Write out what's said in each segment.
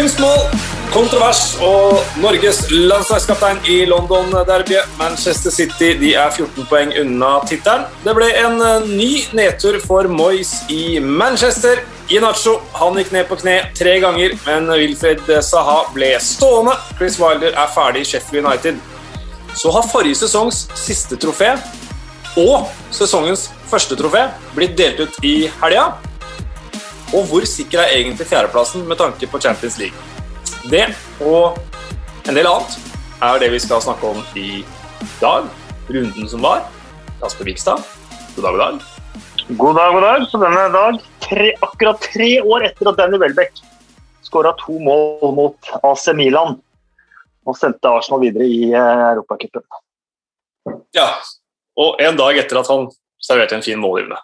Kunstmål, kontrovers og Norges landslagskaptein i London-derbyet. Manchester City de er 14 poeng unna tittelen. Det ble en eh, ny nedtur for Moyes i Manchester. Inacho han gikk ned på kne tre ganger, men Wilfred Saha ble stående. Chris Wilder er ferdig i Sheffield United. Så har forrige sesongs siste trofé og sesongens første trofé blitt delt ut i helga. Og hvor sikker er egentlig fjerdeplassen med tanke på Champions League? Det og en del annet er det vi skal snakke om i dag. Runden som var. Kasper Vikstad, god dag, god dag. God dag, god dag. Så denne dag, tre, akkurat tre år etter at Danny Welbeck skåra to mål mot AC Milan og sendte Arsenal videre i uh, Europacupen. Ja, og en dag etter at han serverte en fin målgivende.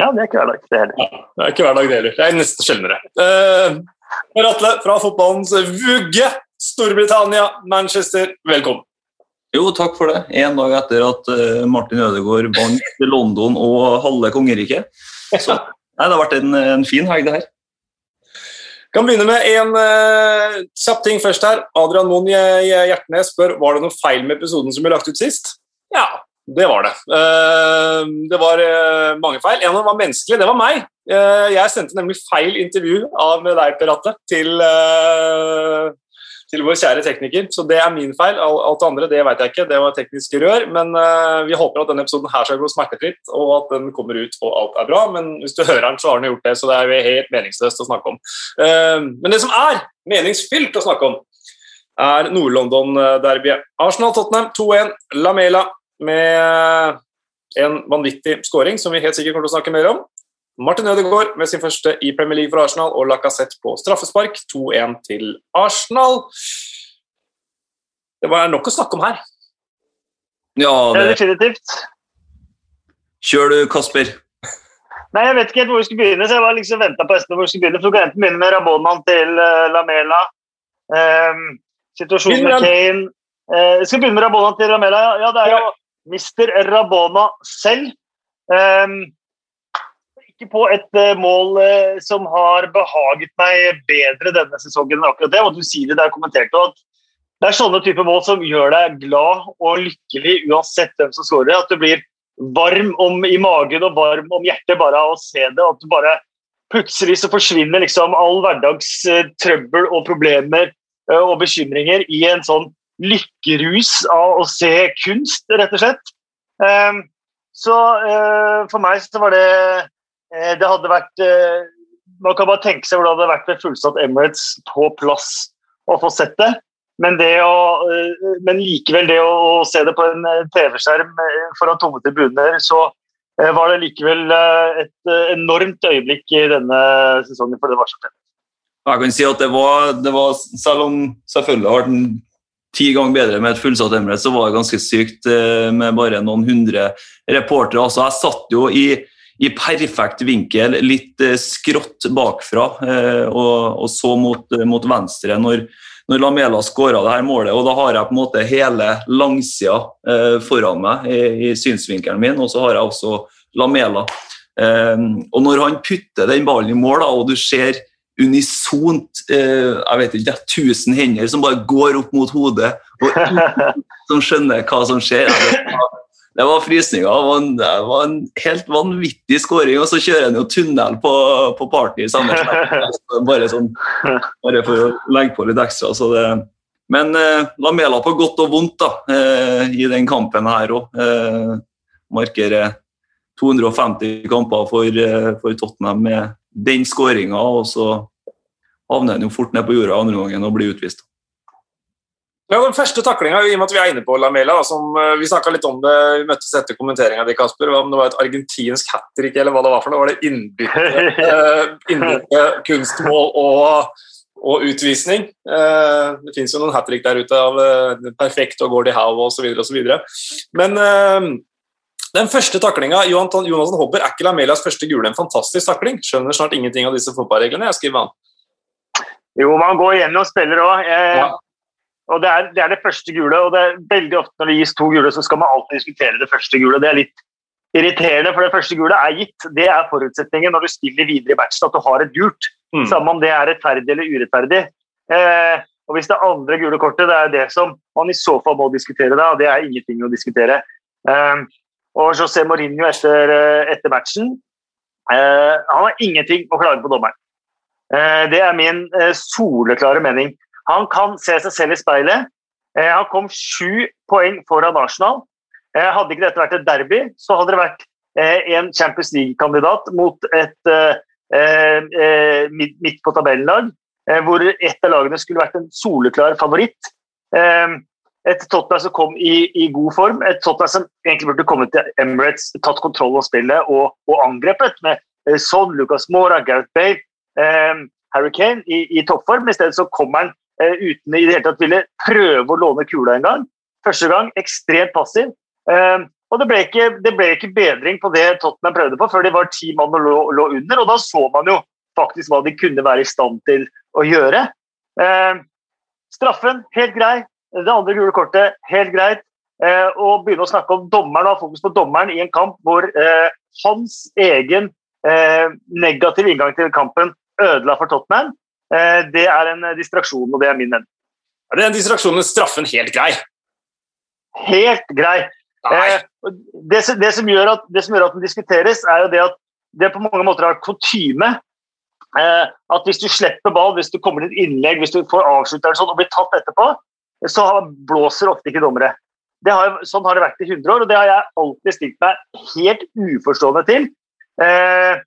Ja, det er ikke hverdag, det heller. Ja, det er ikke hverdag, det heller. Det er nesten sjeldnere. Uh, Per Atle fra fotballens vugge, Storbritannia, Manchester, velkommen. Jo, takk for det. En dag etter at uh, Martin Ødegaard vant London og halve kongeriket. Så nei, det har vært en, en fin helg, det her. Kan begynne med en uh, kjapp ting først her. Adrian Moen Hjertnes spør var det noe feil med episoden som ble lagt ut sist. Ja, det var det. Uh, det var uh, mange feil. En av dem var menneskelig. Det var meg. Uh, jeg sendte nemlig feil intervju av deg, Per Atte, til, til, vår kjære tekniker. Så det er min feil. Alt det andre det vet jeg ikke. Det var tekniske rør. Men vi håper at denne episoden her skal gå smertefritt, og at den kommer ut og alt er bra. Men hvis du hører den, så har den gjort det, så det er jo helt meningsløst å snakke om. men det som er meningsfylt å snakke om, er Nord-London-derbyet. Arsenal-Tottenham 2-1. Lamela med en vanvittig skåring som vi helt sikkert kommer til å snakke mer om. Martin Ødegaard med sin første i Premier League for Arsenal og Lacassette på straffespark. 2-1 til Arsenal. Det var nok å snakke om her. Ja, det er definitivt. Kjør du, Kasper. Nei, Jeg vet ikke helt hvor vi skulle begynne, så jeg var liksom venta på hvor vi skulle begynne. For Du kan enten begynne med Rabonan til uh, Lamela. Um, situasjonen med Kane. Uh, jeg skal begynne med Rabonan til Lamela. Ja, det er jo Mister Rabona selv. Um, ikke på et uh, mål uh, som har behaget meg bedre denne sesongen enn akkurat det. Og du sier det der kommenterte at det er sånne typer mål som gjør deg glad og lykkelig uansett hvem som skårer. At du blir varm om, i magen og varm om hjertet bare av å se det. At du bare plutselig så forsvinner liksom all hverdags uh, trøbbel og problemer og bekymringer i en sånn lykkerus av å se kunst, rett og slett. Um, så uh, for meg så var det uh, Det hadde vært uh, Man kan bare tenke seg hvordan det hadde vært med fullsatt Emirates på plass å få sett det. Men, det å, men likevel, det å, se det på en TV-skjerm foran tomme tribuner, så var det likevel et enormt øyeblikk i denne sesongen, for det var så fett. Jeg kan si at det var, det var Selv om selvfølgelig har den ti ganger bedre med et fullsatt Emirates, så var det ganske sykt eh, med bare noen hundre reportere. Altså, jeg satt jo i, i perfekt vinkel, litt eh, skrått bakfra, eh, og, og så mot, mot venstre når, når Lamela skåra her målet. og Da har jeg på en måte hele langsida foran meg i, i synsvinkelen min, og så har jeg også Lamela. og Når han putter den ballen i mål, og du ser unisont eh, jeg vet ikke, tusen hender som bare går opp mot hodet, og som skjønner hva som skjer. Det var, frysninger. Det var, en, det var en helt vanvittig skåring, og så kjører han jo tunnel på, på party i samme bare, sånn, bare for å legge på litt ekstra. så det men eh, Lamela på godt og vondt da, eh, i den kampen her òg. Eh, markerer 250 kamper for, eh, for Tottenham med den skåringa, og så havner han jo fort ned på jorda andre gangen og blir utvist. Ja, den første taklinga, i og med at vi er inne på Lamela, som eh, vi snakka litt om det, vi møttes etter kommenteringa di, Kasper, om det var et argentinsk hat trick eller hva det var for noe. Var det innbytte, innbytte kunstmål og, og utvisning? Eh, det fins jo noen hat trick der ute av eh, perfekt og Gordie Howe osv. osv. Men den første taklinga Jonathan Hobber, er ikke Lamelias første gule en fantastisk takling? Skjønner snart ingenting av disse fotballreglene. Jeg skriver han. Jo, man går gjennom spiller òg. Eh, ja. Og det er, det er, det første gule. og det er veldig ofte Når det gis to gule, så skal man alltid diskutere det første gule. Det er litt irriterende, for det første gule er gitt. Det er forutsetningen når du spiller videre i matchen, at du har et gult. Mm. Samme om det er rettferdig eller urettferdig. Eh, og hvis det andre gule kortet, det er det som man i så fall må diskutere da, det er ingenting å diskutere. Eh, og José Mourinho etter, eh, etter matchen eh, Han har ingenting å klage på dommeren. Eh, det er min soleklare mening. Han kan se seg selv i speilet. han kom sju poeng foran Arsenal. hadde ikke dette vært et derby, så hadde det vært en Champions League-kandidat mot et midt på tabellen-lag hvor ett av lagene skulle vært en soleklar favoritt. Et Tottenham som kom i, i, god form, et Tottenham som egentlig burde kommet til Emirates, tatt kontroll av spillet og, og angrepet med eh, Son, Lucas Mora, Gareth Bale, eh, Harry Kane i, i toppform. I stedet så kommer han eh, uten i det hele tatt ville prøve å låne kula en gang. Første gang ekstremt passiv. Eh, og det ble, ikke, det ble, ikke, bedring på det Tottenham prøvde på, før de var ti mann og lå, lå under. Og da så man jo faktisk hva de kunne være i stand til å gjøre. Eh, straffen, helt grei. Det andre gule kortet, helt greit. Eh, og begynne å snakke om dommeren og ha fokus på dommeren i en kamp hvor eh, hans egen eh, negative inngang til kampen ødela for Tottenham, eh, det er en distraksjon, og det er min venn. Er den distraksjonen straffen helt grei? Helt grei. Eh, det, det, som gjør at, det som gjør at den diskuteres, er jo det at det på mange måter er kutyme Eh, at hvis du slipper ball, hvis du kommer til et innlegg, hvis du får avslutteren sånn, og blir tatt etterpå, så blåser ofte ikke dommere. Har, sånn har det vært i 100 år, og det har jeg alltid stilt meg helt uforstående til. Eh,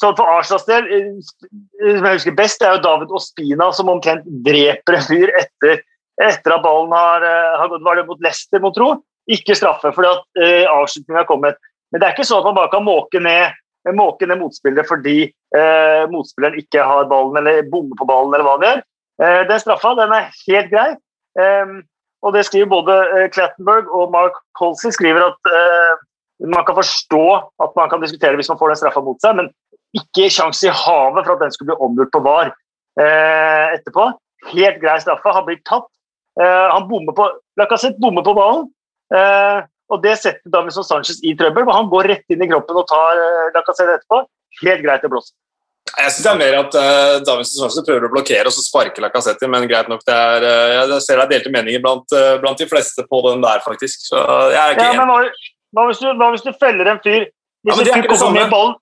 sånn for Arsenals del, eh, som jeg husker best, det er jo David Ospina som omtrent dreper en fyr etter, etter at ballen har, eh, har gått Var det mot Leicester, må tro? Ikke straffe fordi at eh, avslutningen har kommet. Men det er ikke sånn at man bare kan måke ned måke ned motspillere fordi eh, motspilleren ikke har ballen eller bommer på ballen, eller hva han gjør. Eh, den straffa den er helt grei. Eh, og det skriver både Clattenberg og Mark Colsey skriver at eh, man kan forstå at man kan diskutere hvis man får den straffa mot seg, men ikke sjanse i havet for at den skulle bli omgjort på VAR eh, etterpå. Helt grei straffe. Han blir tatt. han bommer på Lacassette bommer på ballen. Og det setter Davison Sanchez i trøbbel, han går rett inn i kroppen og tar Lacassette etterpå. Helt greit å blåse. Jeg syns det er mer at uh, Davison Sanchez prøver å blokkere og så sparker Lacassette, men greit nok, det er, uh, jeg ser det er delte meninger blant, uh, blant, de fleste på den der, faktisk. Så jeg er ikke ja, men hva, hvis du, hva, hvis du, feller en fyr Hvis ja, du kommer med ballen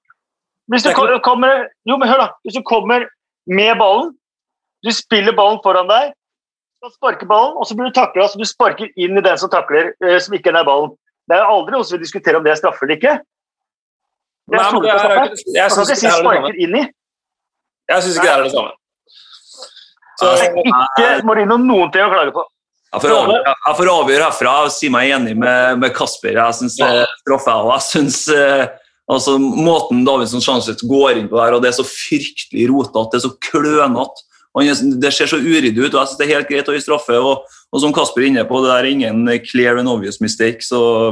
hvis du kommer, Jo, men hør, da. Hvis du kommer med ballen, du spiller ballen foran deg, skal sparke ballen, og så blir du takla så du sparker inn i den som takler, eh, som ikke er nær ballen. Det er aldri noen som vil diskutere om det er straffe eller ikke. Det er er, jeg, jeg kan ikke si 'sparker inn i'. Jeg syns ikke det er det samme. Så, ikke Marino noen ting å klage på. Jeg får, avgjøre, jeg får avgjøre herfra og si meg enig med, med Kasper. Jeg syns det straffe. Og jeg synes, eh, altså, Måten Davidsson Sjanseth går inn på der, og det er så fryktelig rotete, det er så klønete. Det ser så uryddig ut, og jeg synes det er helt greit å gi straffe. Og, og, som Kasper er inne på, det er ingen clear and obvious mistake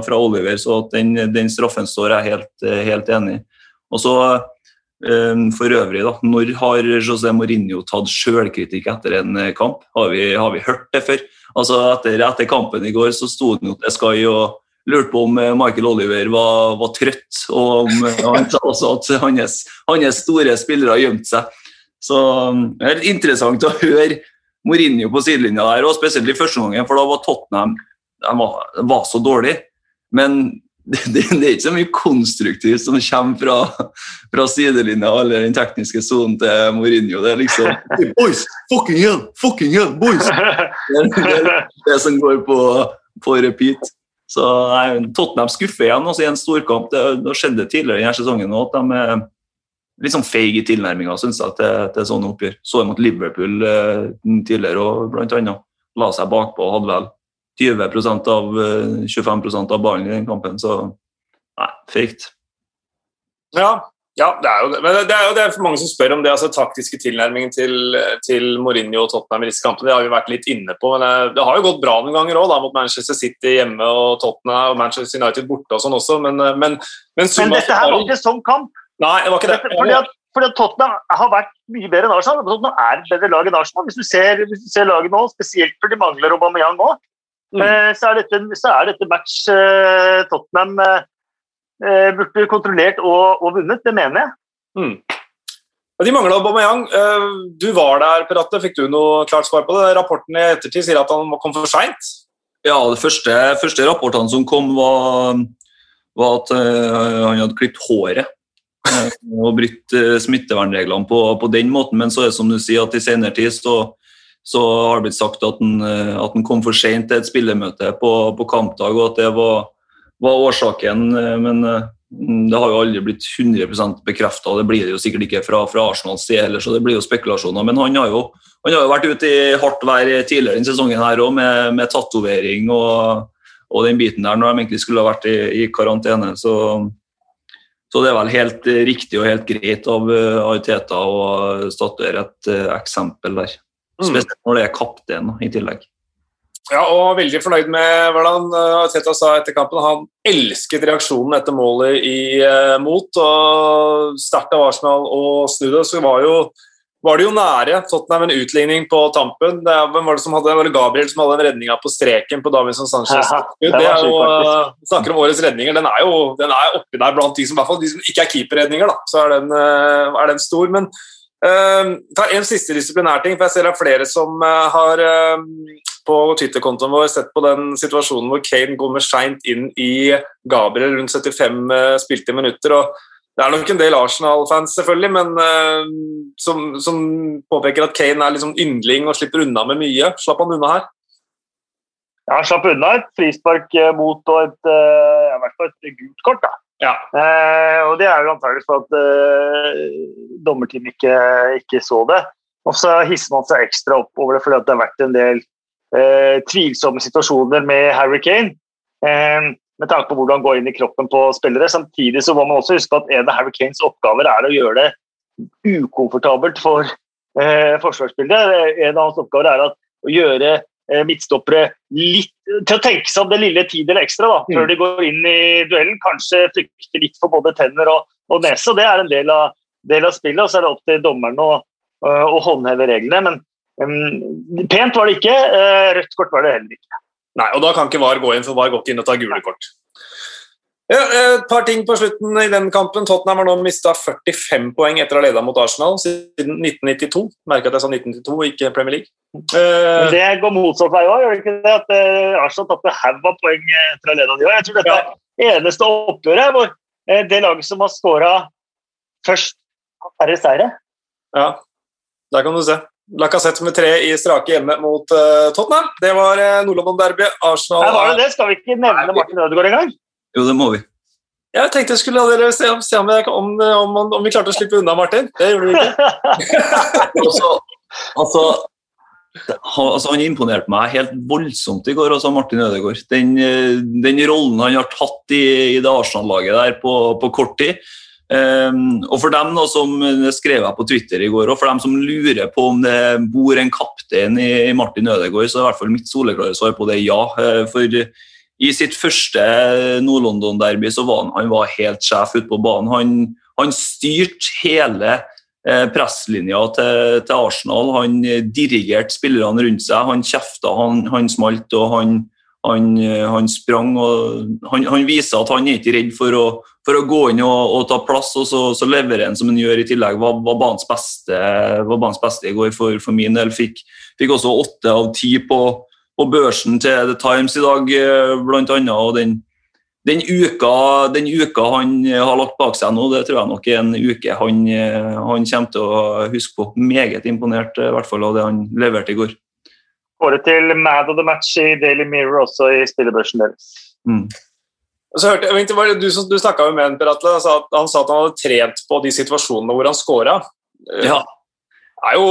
fra Oliver, så den, den, straffen står jeg helt, helt enig i. Og så um, For øvrig, da, når har José Mourinho tatt sjølkritikk etter en kamp? Har vi, har vi, hørt det før? Altså etter, etter kampen i går så sto han jo til Sky og lurte på om Michael Oliver var, var trøtt, og om, han sa også at hans, hans store spillere gjemte seg. Så um, det er litt interessant å høre Mourinho på sidelinja der, og spesielt i første omgang, for da var Tottenham de var, de var, så dårlig. Men det, det, det, er ikke så mye konstruktivt som kommer fra, fra sidelinja eller den tekniske sonen til Mourinho. Det er liksom Boys! Fucking hell! Fucking hell! Boys! Det er det, det som går på, på repeat. Så nei, Tottenham skuffer igjen også i en storkamp. Det, det skjedde tidligere i denne sesongen at de litt sånn feig i tilnærminga synes jeg, til, til sånne oppgjør. Så mot Liverpool eh, tidligere og blant annet la seg bakpå og hadde vel 20 av 25 eh, av ballen i den kampen, så nei, feigt. Ja, ja, det er jo det. Men det er jo det for mange som spør om det altså taktiske tilnærmingen til, til Mourinho og Tottenham i disse kampene. Det har vi vært litt inne på. men eh, Det har jo gått bra noen ganger òg, mot Manchester City hjemme og Tottenham og Manchester United borte og sånn også, men, men, men, men dette her var ikke sånn kamp. Nei, det var ikke det. Fordi at, fordi at Tottenham har vært mye bedre enn Arsenal. Tottenham er et bedre lag enn Arsenal. Hvis du ser, hvis du ser laget nå, spesielt fordi de mangler Aubameyang nå, mm. Eh, så, er dette, så, er dette, match uh, Tottenham uh, burde kontrollert og, og, vunnet. Det mener jeg. Mm. De mangla Aubameyang. Du var der, Peratte. Fikk du noe klart svar på det? Rapporten i ettertid sier at han kom for seint. Ja, de første, første, rapportene som kom, var, var at han hadde klippet håret. Og brutt smittevernreglene på, på, den måten. Men så er det som du sier, at i senere tid så, så har det blitt sagt at han, at han kom for sent til et spillemøte på, på kampdag, og at det var, var årsaken. Men det har jo aldri blitt 100% bekrefta, det blir det jo sikkert ikke fra, fra Arsenals side heller, så det blir jo spekulasjoner. Men han har jo, han har jo vært ute i hardt vær tidligere denne sesongen her òg, med, med tatovering og, og, den biten der, når de egentlig skulle ha vært i, i karantene. Så, så, det er vel helt riktig og helt greit av Ariteta å statuere et uh, eksempel der. Mm. Spesielt når det er kaptein i tillegg. Ja, og veldig fornøyd med hvordan Teta sa etter kampen. Han elsket reaksjonen etter målet i uh, mot. og Sterkt av Arsenal å snu det. Så var, jo, var det jo nære Tottenham en utligning på tampen. Det, hvem var det som hadde, var det Gabriel som hadde en redning på streken på Davinson Sanchez. Ja, det, det er jo, vi snakker om årets redninger. Den er jo den er oppi der blant de som, fall, de som ikke er keeperredninger. Så er den, er den stor. men Uh, ta En siste disiplinærting, for jeg ser det er flere som uh, har uh, på Twitter-kontoen vår sett på den situasjonen hvor Kane kommer seint inn i Gabriel rundt 75 spilte minutter. og Det er nok en del Arsenal-fans, selvfølgelig, men som, som, påpeker at Kane er liksom yndling og slipper unna med mye. Slapp han unna her? Ja, slapp unna et frispark mot og et, i hvert fall et gult kort. da. Ja. Eh, og det er jo antakeligvis for at eh, dommerteamet ikke, ikke, så det. Og så hisser man seg ekstra opp over det fordi det har vært en del eh, tvilsomme situasjoner med Harry Kane. Eh, med tanke på hvordan gå inn i kroppen på spillere. Samtidig så må man også huske at en av Harry Kanes oppgaver er å gjøre det ukomfortabelt for eh, forsvarsspillere. En av hans oppgaver er at, å gjøre Eh, midtstoppere litt, til å tenke seg om det lille tid eller ekstra da, før mm. de går inn i duellen. Kanskje frykte litt for både tenner og, og nese. og Det er en del av, del av, spillet. og Så er det opp til dommeren å, å håndheve reglene. Men um, pent var det ikke. Uh, rødt kort var det heller ikke. Nei, og Da kan ikke VAR gå inn, for VAR går ikke inn og tar gule kort. Ja, et par ting på slutten i den kampen. Tottenham har nå mista 45 poeng etter å ha leda mot Arsenal siden 1992. Merker at jeg sa 1992, ikke Premier League. Men det går motsatt vei òg, gjør det ikke det? At eh, Arsenal tapte haug av poeng etter å ha leda de òg. Jeg tror dette er eneste oppgjøret hvor eh, det laget som har skåra først, har færre seire. Ja, der kan du se. Lacassette med tre i strake hjemme mot uh, Tottenham. Det var uh, Nord-London-derby. Arsenal Nei, var det det? Skal vi ikke nevne Martin Ødegaard engang? Jo, det må vi. Jeg tenkte jeg skulle la dere se, se om, jeg, om, om, om, vi klarte å slippe unna, Martin. Det gjorde vi ikke. altså, altså, altså, Han imponerte meg helt voldsomt i går, altså Martin Ødegaard. Den, den rollen han har tatt i, i det Arsenal-laget der på, på, kort tid. Um, og for dem da, som skrev jeg på Twitter i går, og for dem som lurer på om det bor en kaptein i, Martin Ødegaard, så er i hvert fall mitt soleklare svar på det ja. Uh, for i sitt første Nord-London-derby så var han, han var helt sjef ute på banen. Han, han styrte hele eh, presslinja til, til, Arsenal. Han eh, dirigerte spillerne rundt seg. Han kjefta, han, han smalt og han, han, eh, han sprang. og han, han, viser at han er ikke redd for å, for å gå inn og, og, ta plass, og så, så leverer han som han gjør i tillegg. Var, var banens beste, beste i går for, for min del. Fikk, fikk også åtte av ti på på børsen til The Times i dag, eh, blant annet. Og den, den, uka, den, uka, han har lagt bak seg nå, det tror jeg nok er en uke han, eh, han kommer til å huske på. Meget imponert i hvert fall av det han leverte i går. Året til Mad of the Match i Daily Mirror også i spillebørsen deres. Mm. Så hørte, jeg, du du snakka med en, Per Atle. Han sa, at han sa at han hadde trent på de situasjonene hvor han scora. Ja. Det er jo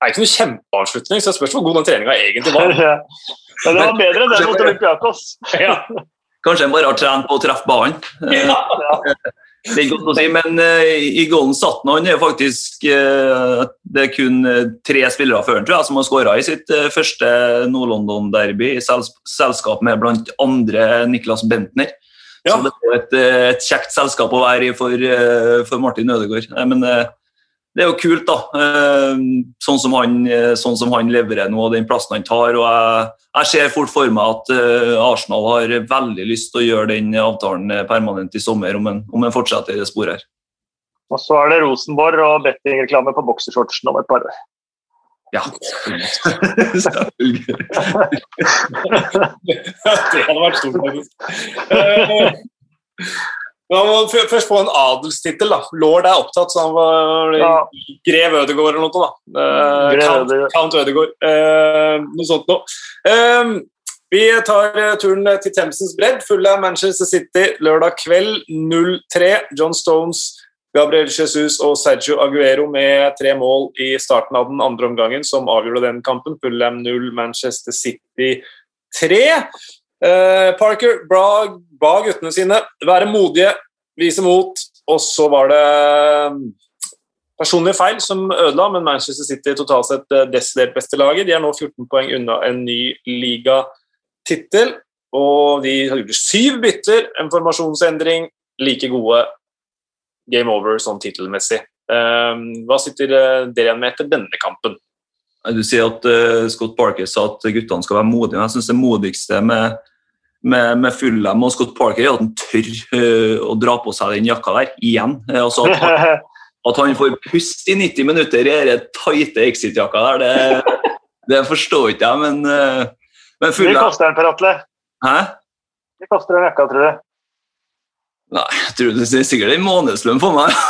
er ikke noe kjempeavslutning, så det spørs hvor god den treninga egentlig var. Men det var bedre enn den mot Olympiakos. Ja. Kanskje en bare har trent på å treffe ballen. Ja. Det er godt å si, men uh, i golden satt han er faktisk uh, Det er kun tre spillere før han tror jeg, som har skåra i sitt uh, første Nord-London-derby i selskap med bl.a. Niklas Bentner. Ja. Så det er et, et, kjekt selskap å være i for, for Martin Ødegaard. Men det er jo kult, da. Eh, sånn som han, eh, sånn som han leverer nå, og den plassen han tar. og jeg, jeg, ser fort for meg at eh, Arsenal har veldig lyst til å gjøre den avtalen permanent i sommer, om en, om en fortsetter i det sporet her. Og så er det Rosenborg og bettingreklame på boksershortsen om et par år. Ja, selvfølgelig. det hadde vært stort, faktisk. Han man må først få en adelstittel. Lord er opptatt, så han var ja. grev Ødegård eller noe. da. Uh, Count, Count Ødegård. Uh, noe sånt noe. Uh, vi tar turen til Themsens bredd. Fulle av Manchester City lørdag kveld 03. John Stones Gabriel Jesus og Sergio Aguero med tre mål i starten av den andre omgangen, som avgjorde den kampen. Fulham 0, Manchester City 3. Eh, Parker ba, ba guttene sine være modige, vise mot, og så var det mm, personlige feil som ødela, men Manchester City totalt sett eh, desidert beste laget. De er nå 14 poeng unna en ny ligatittel. Og de har gjort syv bytter, en formasjonsendring, like gode game over sånn tittelmessig. Ehm, hva sitter eh, dere igjen med etter denne kampen? Du sier at uh, Scott Parker sa at guttene skal være modige. Jeg synes Det modigste med, med, med Fulham og Scott Parker er at han tør uh, å dra på seg den jakka der igjen. Altså at, han, at, han, får pust i 90 minutter i den tighte Exit-jakka der, det, det, forstår ikke jeg, men, men Fulham Det koster den, Per Atle. Hæ? Det koster den jakka, tror du? Nei, jeg tror det er sikkert en månedslønn for meg.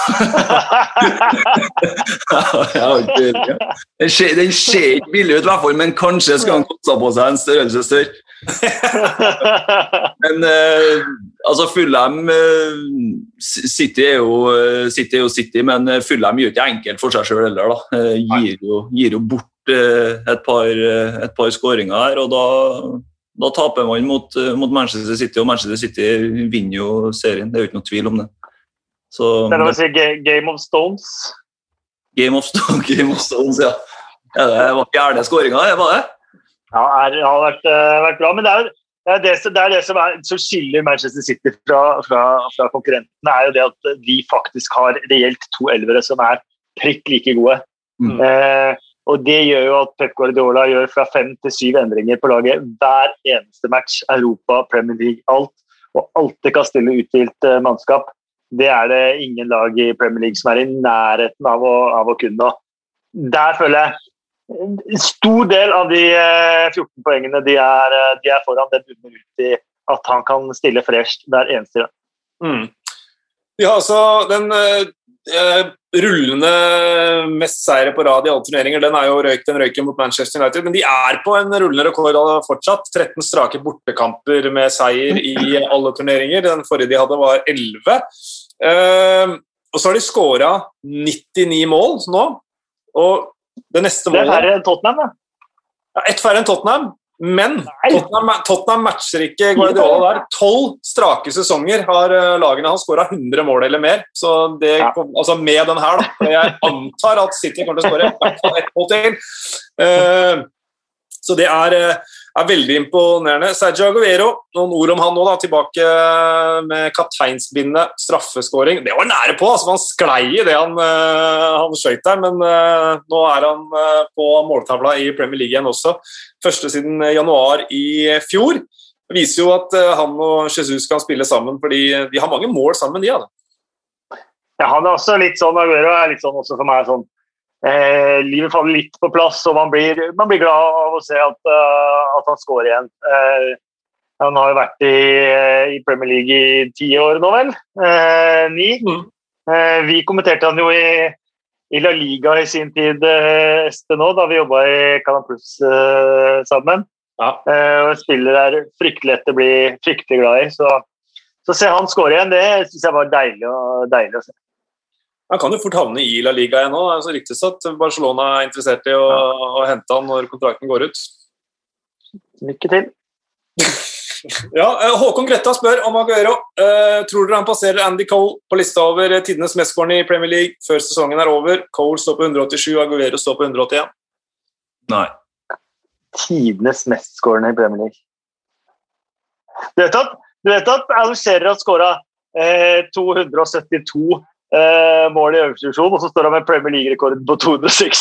den, ser, ikke billig ut, i hvert fall, men kanskje skal han koste på seg en størrelse større. men eh, altså Fulham eh, City, er jo, eh, City er jo City, men Fulham gjør ikke enkelt for seg sjøl heller. Da. Eh, gir, jo, gir jo bort eh, et par, et par skåringer her, og da da taper man mot, eh, mot, Manchester City, og Manchester City vinner jo serien. Det er jo ikke noe tvil om det. Så, det er noe å si Game of Stones? Game of, Stones, Game of Stones, ja. ja det var fjerde skåringa, var det? Ja, det har vært, uh, vært, bra. Men det er, det er det, som, det, er det som, er, som, skiller Manchester City fra, fra, fra, konkurrentene, er jo det at de faktisk har reelt to elvere som er prikk like gode. Mm. Uh, og Det gjør jo at Pep Guardiola gjør fra fem til syv endringer på laget hver eneste match. Europa, Premier League, alt. Og alltid kan stille uthvilt uh, mannskap. Det er det ingen lag i Premier League som er i nærheten av å, av å kunne. Der føler jeg en stor del av de 14 eh, poengene de er, eh, de er foran, det bunner ut i at han kan stille fresh hver eneste gang. Mm. Ja, altså den Eh, rullende mest seire på rad i alle turneringer. Den er jo røyk, den røyken mot Manchester United, men de er på en rullende rekord fortsatt. 13 strake bortekamper med seier i alle turneringer. Den forrige de hadde, var 11. Uh, og så har de skåra 99 mål nå. Og det neste målet Det er færre enn Tottenham, da. Ja, Ett færre enn Tottenham. Men Tottenham, Tottenham, matcher ikke Guardiola der. Tolv strake sesonger har uh, lagene hans skåra 100 mål eller mer. Så det, ja. altså med den her, da. Jeg antar at City kommer til å skåre i hvert fall ett mål til. Uh, så det er, uh, er, veldig imponerende. Sergio Aguero, noen ord om han nå, da. Tilbake med kapteinsbindet, straffeskåring. Det var nære på, altså. Han sklei i det han, han skøyt der, men nå er han på måltavla i Premier League igjen også første siden januar i fjor. Det viser jo at eh, han og Jesus kan spille sammen, fordi de har mange mål sammen, de. Ja, ja han er også litt sånn Aguero er litt sånn også for meg sånn eh, Livet faller litt på plass, og man blir, man blir glad av å se at, uh, at han scorer igjen. Eh, han har jo vært i, i, Premier League i ti år nå, vel? Eh, ni. Mm. vi kommenterte han jo i i La Liga i sin tid, eh, Este nå, da vi jobba i Canal Plus sammen. Ja. en spiller er fryktelig lett å bli fryktelig glad i. Så, så se han skåre igjen, det syns jeg var deilig, og, deilig å se. Han kan jo fort havne i La Liga igjen nå. Det så ryktes at Barcelona er interessert i å, ja. å hente han når kontrakten går ut. Lykke til. Ja, eh, Håkon Gretta spør om Aguero. Uh, tror dere han passerer Andy Cole på lista over tidenes mestskårende i Premier League før sesongen er over? Cole står på 187, Aguero står på 181. Nei. Tidenes mestskårende i Premier League. Du vet at, du vet at Alan Shearer skåra eh, 272 eh, mål i øverste divisjon, og så står han med Premier League-rekorden på 260.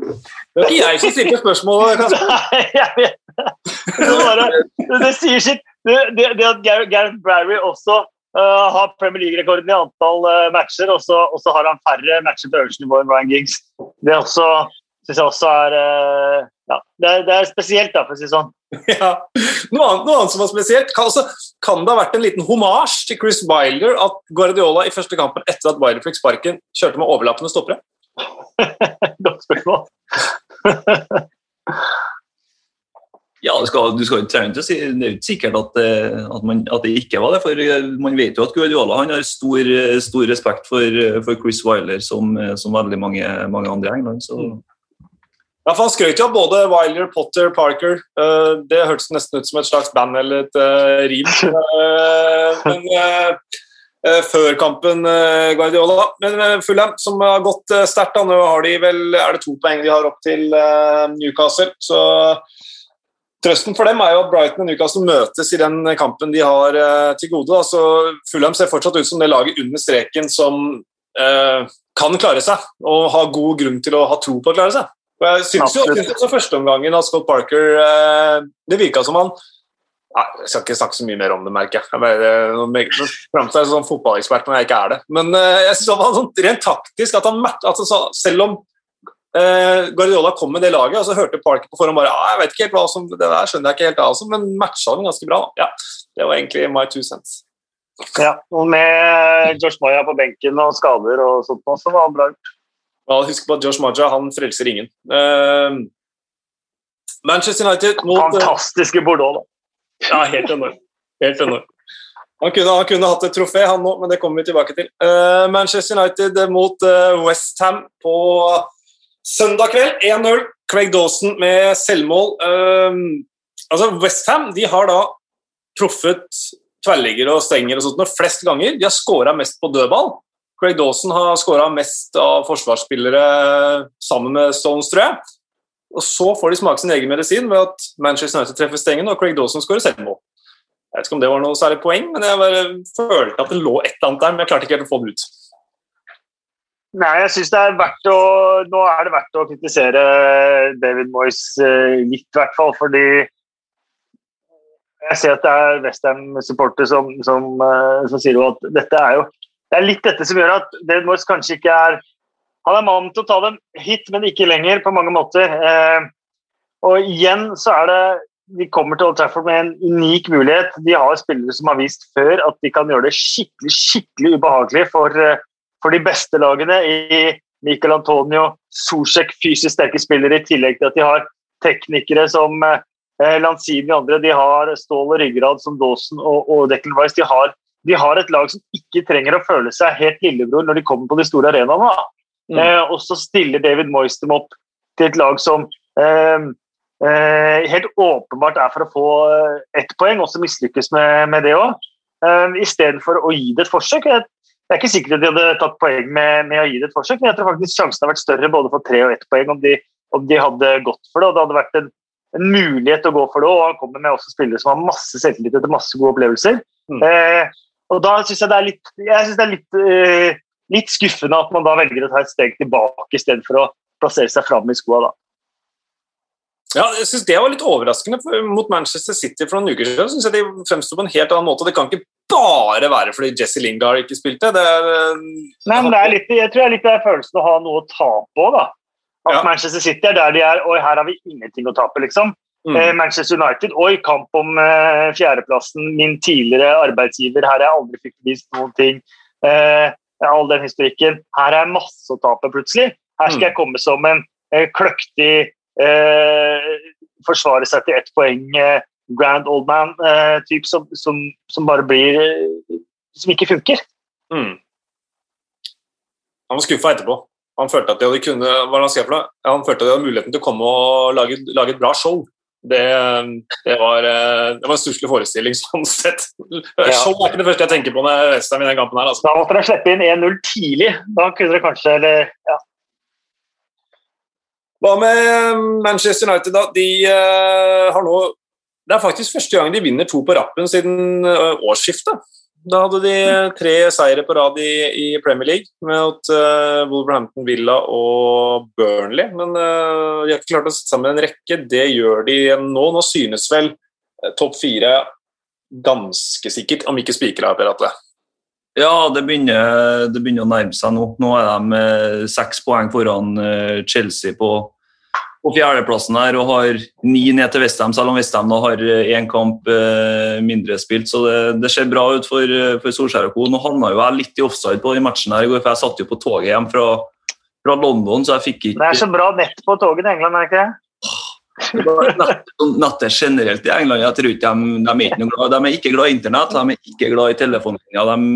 Det var ikke jeg som stilte spørsmålet. Nei, jeg vet det. det sier sitt. Det, det, det at Gareth Brary også Uh, har Premier League-rekorden i antall uh, matcher, og så, har han færre matcher på øverste nivå enn Ryan Giggs. Det er også syns jeg også er uh, ja, det er, det er, spesielt, da, for å si det sånn. Ja. Noe annet, noe annet, som var spesielt, kan, altså, kan, det ha vært en liten homasj til Chris Wilder at Guardiola i første kampen etter at Wilder fikk sparken, kjørte med overlappende stoppere? Godt spørsmål. Ja, du skal, du skal ikke si, Det er jo ikke sikkert at, eh, at, man, at, det ikke var det. for eh, Man vet jo at Guardiola han har stor, stor respekt for, for, Chris Wiler, som, som veldig mange, mange andre i England. så... Ja, for Han skrøt jo av både Wilder, Potter, Parker. Uh, det hørtes nesten ut som et slags band eller et uh, rim. Uh, men før kampen Guardiola. Men Fulham, som har gått sterkt, nå har de vel, er det to poeng de har opp til Newcastle. så Trøsten for dem er jo at Brighton og Newcastle møtes i den kampen de har uh, til gode. så Fulham ser fortsatt ut som det laget under streken som uh, kan klare seg, og har god grunn til å ha tro på å klare seg. Og jeg syns jo også førsteomgangen av Scott Parker uh, Det virka som han Jeg skal ikke snakke så mye mer om det, merker jeg. jeg framstår som fotballekspert når jeg ikke er det. Men jeg synes det var sånn, rent taktisk at han altså, Selv om eh, Guardiola kom med det laget, og så hørte Parker på forhånd bare ah, jeg vet ikke helt hva som, det der skjønner jeg ikke helt altså, men matcha den ganske bra. Ja, Det var egentlig my two cents. Ja, og med Josh Maya på benken og skader og sånt, så var det bra gjort. Ja, husk på at Josh Maja han frelser ingen. Uh, Manchester United mot eh, Fantastiske Bordeaux, da. Ja, helt enormt. Helt enormt. Han kunne, han kunne, hatt et trofé, han nå, men det kommer vi tilbake til. Uh, Manchester United mot uh, Westham på Søndag kveld 1-0. Craig Dawson med selvmål. Uh, altså Westham har da truffet tverrliggere og stenger og sånt noe flest ganger. De har skåra mest på dødball. Craig Dawson har skåra mest av forsvarsspillere sammen med Stones, tror jeg. Og så får de smake sin egen medisin ved at Manchester United treffer stengen og Craig Dawson skårer selvmål. Jeg vet ikke om det var noe særlig poeng, men jeg bare følte at det lå et eller annet der, men jeg klarte ikke helt å få det ut. Nei, jeg synes det er verdt å Nå er det verdt å kritisere David Moyes eh, litt, i hvert fall. Fordi jeg ser at det er Westham-supporter som, som, eh, som, sier at dette er jo Det er litt dette som gjør at David Moyes kanskje ikke er Han er mannen til å ta dem hit, men ikke lenger, på mange måter. Eh, og igjen så er det de kommer til Old Trafford med en unik mulighet. De har spillere som har vist før at de kan gjøre det skikkelig skikkelig ubehagelig for, for de beste lagene i Michael Antonio, Sosek, fysisk sterke spillere, i tillegg til at de har teknikere som eh, Lanzini og andre. De har stål og ryggrad som Dawson og, og Declan Rice. De har, de har, et lag som ikke trenger å føle seg helt lillebror når de kommer på de store arenaene. Mm. Eh, og så stiller David Moyes dem opp til et lag som eh, eh, helt åpenbart er for å få eh, ett poeng, og så mislykkes med, med det òg. Eh, Istedenfor å gi det et forsøk. Jeg det er ikke sikkert at de hadde tatt poeng med, med, å gi det et forsøk, men jeg tror faktisk sjansen har vært større både for tre og ett poeng om de, om de, hadde gått for det. og Det hadde vært en, en mulighet til å gå for det, og han kommer med også spillere som har masse selvtillit etter masse gode opplevelser. Mm. Eh, og da syns jeg det er litt, det er litt, eh, litt, skuffende at man da velger å ta et steg tilbake istedenfor å plassere seg fram i skoa. da. Ja, jeg synes Det var litt overraskende for, mot Manchester City for noen uker siden. Synes jeg De fremsto på en helt annen måte. Det kan ikke bare være fordi Jesse Lingard ikke spilte. Det er, eh, Nei, men det er litt, Jeg tror det er litt den følelsen å ha noe å tape òg, da. At ja. Manchester City er der de er, og her har vi ingenting å tape, liksom. Mm. Eh, Manchester United, oi, kamp om eh, fjerdeplassen. Min tidligere arbeidsgiver, her har jeg aldri fikk vist noen ting. Eh, all den historikken. Her er masse å tape, plutselig. Her skal mm. jeg komme som en eh, kløktig eh, Forsvare seg til ett poeng. Eh, grand old man-type som, som, som, bare blir Som ikke funker. Mm. Han var skuffa etterpå. Han følte at de hadde, kunne, han, han følte at de hadde muligheten til å komme og lage, lage et bra show. Det, det, var, eh, det var en stusslig forestilling sånn sett. Ja. Show er ikke det første jeg tenker på når jeg reiser meg i den kampen. her. Altså. Da måtte dere slippe inn 1-0 tidlig. Da kunne dere kanskje eller, ja. Hva med Manchester United, da? De uh, har nå det er faktisk første gang de vinner to på rappen siden uh, årsskiftet. Da hadde de tre seire på rad i, i Premier League mot uh, Wolverhampton Villa og Burnley. Men uh, de har ikke klart å sette sammen en rekke. Det gjør de nå. Nå synes vel uh, topp fire ganske sikkert, om ikke spikra, Per Atle. Ja, det begynner, det begynner, å nærme seg nå. Nå er de eh, seks poeng foran eh, Chelsea på, på fjerdeplassen her og har ni ned til Westham, selv om Westham har én kamp eh, mindre spilt. Så det, det, ser bra ut for, for Solskjær og co. Nå havna jo jeg litt i offside på den matchen her i går, for jeg satt jo på toget hjem fra, fra London, så jeg fikk ikke Det er så bra nett på toget i England, er det ikke det? Natter generelt i England jeg tror ikke de, de, er ikke glad, de er ikke glad i internett, de er ikke glad i telefonlinjer.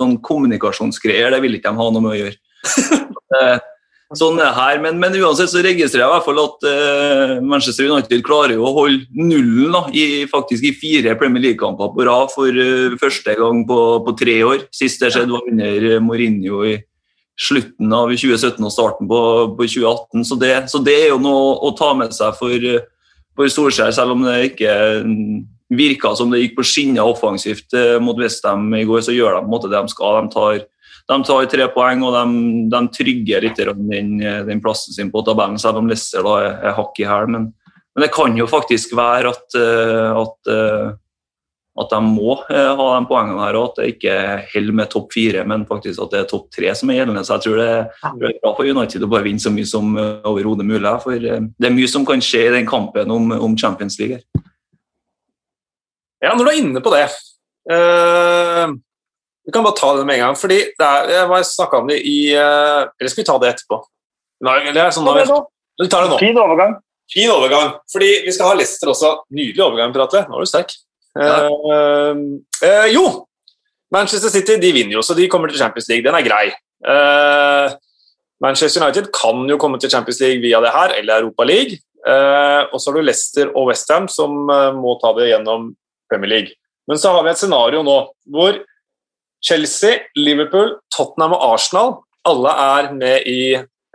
Sånn kommunikasjonsgreier det vil ikke de ha noe med å gjøre. Eh, sånn er her, men, men, uansett så registrerer jeg i hvert fall at uh, Manchester United klarer å holde nullen da, i, faktisk i fire Premier League-kamper på rad for uh, første gang på, på, tre år. Sist det skjedde var under Mourinho i slutten av 2017 og starten på, på 2018. Så det, så det, er jo noe å ta med seg for, for Solskjær, selv om det ikke virka som det gikk på skinner offensivt eh, mot Westham i går, så gjør de på en måte det de skal. De tar, de tar tre poeng og de, de trygger litt den, den, plassen sin på tabellen, selv om Leicester da er, er hakk i hæl. Men, men, det kan jo faktisk være at, eh, at eh, at de må eh, ha de poengene her, og at det ikke holder med topp fire, men faktisk at det er topp tre som er gjeldende. Så jeg tror det, det er bra for United å bare vinne så mye som overhodet mulig. For det er mye som kan skje i den kampen om, om Champions League. Ja, når du er inne på det uh, Vi kan bare ta det med en gang. fordi det er, Jeg snakka om det i Eller skal vi ta det etterpå? Nei, eller sånn, vi, vi tar det nå. Fin overgang. Fin overgang. Fordi vi skal ha Leicester også. Nydelig overgang, Pratle. Nå er du sterk. Uh, uh, jo, Manchester City de vinner jo, så de kommer til Champions League. Den er grei. Uh, Manchester United kan jo komme til Champions League via det her, eller Europa League. og så har du Leicester og Westham som må ta det gjennom Premier League. Men så har vi et scenario nå hvor Chelsea, Liverpool, Tottenham og Arsenal alle er med i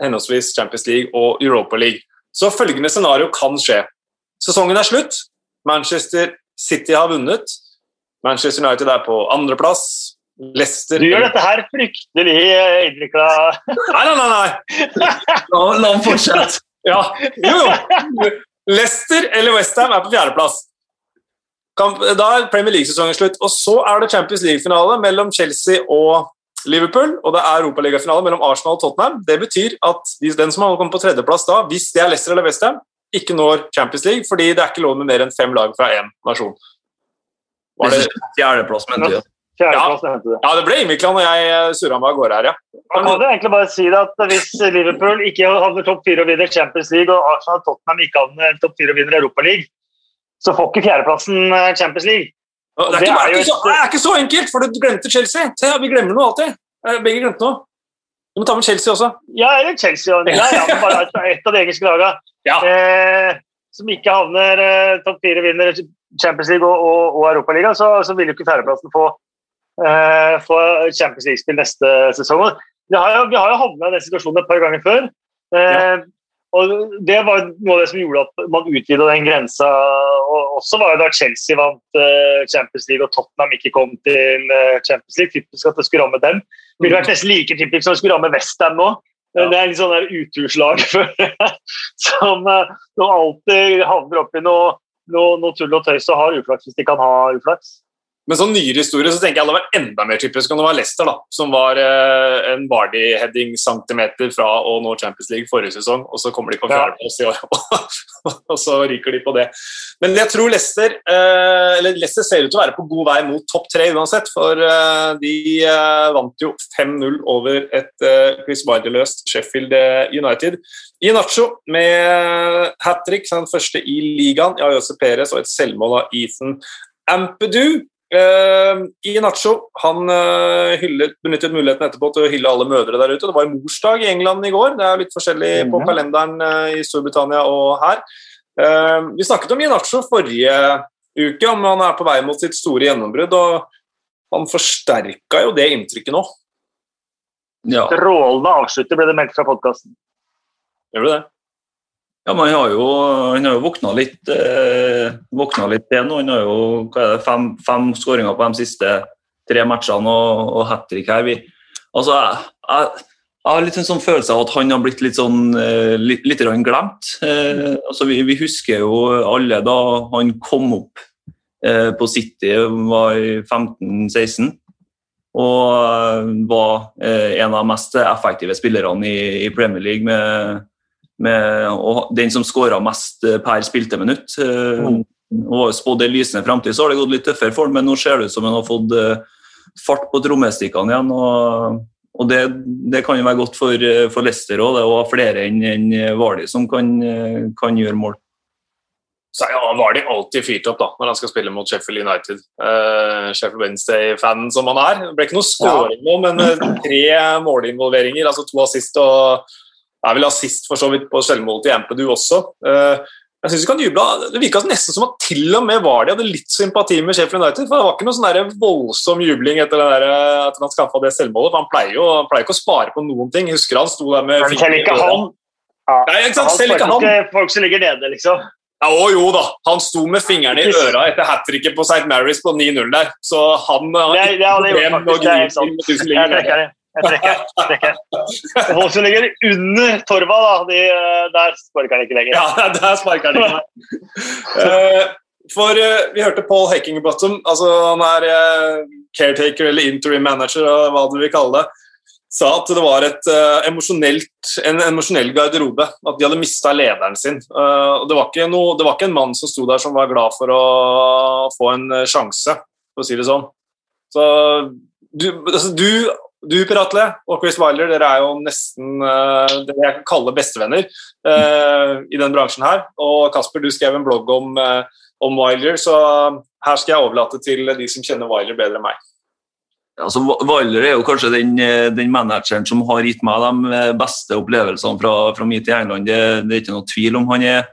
henholdsvis Champions League og Europa League. Så følgende scenario kan skje. Sesongen er slutt. Manchester City har vunnet. Manchester United er på andreplass. Leicester Du gjør dette her fryktelig innvikla Nei, nei, nei! nei. La ham fortsette. Ja, jo, jo. Leicester eller Westham er på fjerdeplass. Da er Premier League-sesongen slutt. Og så er det Champions League-finale mellom Chelsea og Liverpool, og det er Europaligafinale mellom Arsenal og Tottenham. Det betyr at den som har kommet på tredjeplass da, hvis det er Leicester eller Westham, ikke når Champions League, fordi det er ikke lov med mer enn fem lag fra én nasjon. Var det fjerdeplass, mente du? Ja. ja, det ble Imikland og jeg eh, surra meg av gårde her, ja. Man kan jo egentlig bare si det at Hvis Liverpool ikke havner topp fire og vinner Champions League, og Arsenal og Tottenham ikke havner topp fire og vinner Europa League, så får ikke fjerdeplassen eh, Champions League. Det er, ikke, det, er så, det er, ikke, så, enkelt, for du glemte Chelsea. Se, vi glemmer noe alltid. Eh, begge glemte noe. Du må ta med Chelsea også. Ja, eller Chelsea. Ja, ja, bare et av de engelske lagene. Ja. Eh, som ikke havner eh, topp fire, vinner Champions League og, og, og Europaligaen, så, så vil jo ikke fjerdeplassen få, eh, få Champions League-spill neste sesong. Vi har jo, vi har jo havna i den situasjonen et par ganger før. Eh, ja. Og Det var noe av det som gjorde at man utvida den grensa. og Også var det da Chelsea vant uh, Champions League og Tottenham ikke kom til uh, Champions League. Typisk at det skulle ramme dem. Det ville vært nesten like typisk som det skulle ramme Westham nå. Ja. Det er litt sånn uturslag som, uh, som alltid havner oppi noe, noe, noe tull og tøys og har uflaks hvis de kan ha uflaks. Men sånn nyere historie så tenker jeg det var enda mer typisk om det var Leicester, da, som var eh, en Vardy-heading-centimeter fra å nå Champions League forrige sesong, og så kommer de på fjerdeplass i år, og så ryker de på det. Men jeg tror Leicester eh, eller Leicester ser ut til å være på god vei mot topp tre uansett, for eh, de eh, vant jo 5-0 over et eh, Chris Wilder-løst Sheffield eh, United. I Nacho med hat trick, den første i ligaen, ja, Jose Perez og et selvmål av Ethan Ampedou. Uh, I Nacho han uh, hyllet, benyttet muligheten etterpå til å hylle alle mødre der ute. Det var morsdag i England i går. Det er litt forskjellig på kalenderen uh, i Storbritannia og her. vi snakket om Inacho forrige uke, om han er på vei mot sitt store gjennombrudd. og Han forsterka jo det inntrykket nå. Ja. Strålende avslutter ble det meldt fra podkasten. Gjør du det? Ja, men Han har jo, han våkna litt, eh, litt til nå. Han har jo det, fem, fem skåringer på de siste tre matchene og, og hat trick her. Vi, altså, jeg, jeg, jeg har litt en sånn følelse av at han har blitt litt sånn eh, litt, litt glemt. Eh, altså, vi, vi, husker jo alle da han kom opp eh, på City, var i 15-16. Og var en av de mest effektive spillerne i, i Premier League. med, med og Den som skåra mest per spilte minutt. Mm. Og spådd en lysende framtid. Så har det gått litt tøffere for ham, men nå ser det ut som han har fått fart på trommestikkene igjen. og og det, det, kan jo være godt for, for Leicester òg, å ha flere enn en Vali som kan, kan, gjøre mål. Så ja, Vardi alltid fyrt opp da, når han skal spille mot Sheffield United. Uh, Sheffield Wednesday-fanen som han er. Det ble ikke noe scoring nå, men tre målinvolveringer, altså to assist og er vel assist for så vidt på selvmålet til Ampadu også. Uh, jeg synes vi kan juble. Det virka nesten som at til og med Vardy hadde litt sympati med Sheffield United. for Det var ikke noe sånn voldsom jubling etter, der, etter han skaffa det selvmålet. for Han pleier jo han pleier ikke å spare på noen ting. Husker han sto der med Selv ikke han. Ja, Nei, ikke sant? Selv ikke han. Folk som ligger nede, liksom. Ja, å jo da, han sto med fingrene i øra etter hat tricket på St. Marys på 9-0 der. Så han har ikke problem med å gripe Jeg ligger det. Jeg trekker. Jeg trekker. Folk som ligger under torva, da, de, der sparker han ikke lenger. Ja, der sparker han ikke. uh, for uh, vi hørte Paul Hackingbottom, altså han er uh, caretaker eller interim manager, hva du vil kalle det, sa at det var et, en emosjonell garderobe. At de hadde mista lederen sin. det, var noe, det var ikke en mann som sto der som var glad for å få en sjanse, for å si det sånn. Så du, altså, du du Per Atle og Chris Wilder dere er jo nesten uh, det jeg kan kalle bestevenner uh, i den bransjen her. Og Kasper, du skrev en blogg om, uh, om, Wilder, så her skal jeg overlate til de som kjenner Wilder bedre enn meg. Altså, Wilder er jo kanskje den, den, manageren som har gitt meg de beste opplevelsene fra, fra mitt England. Det, det, er ikke noe tvil om. Han er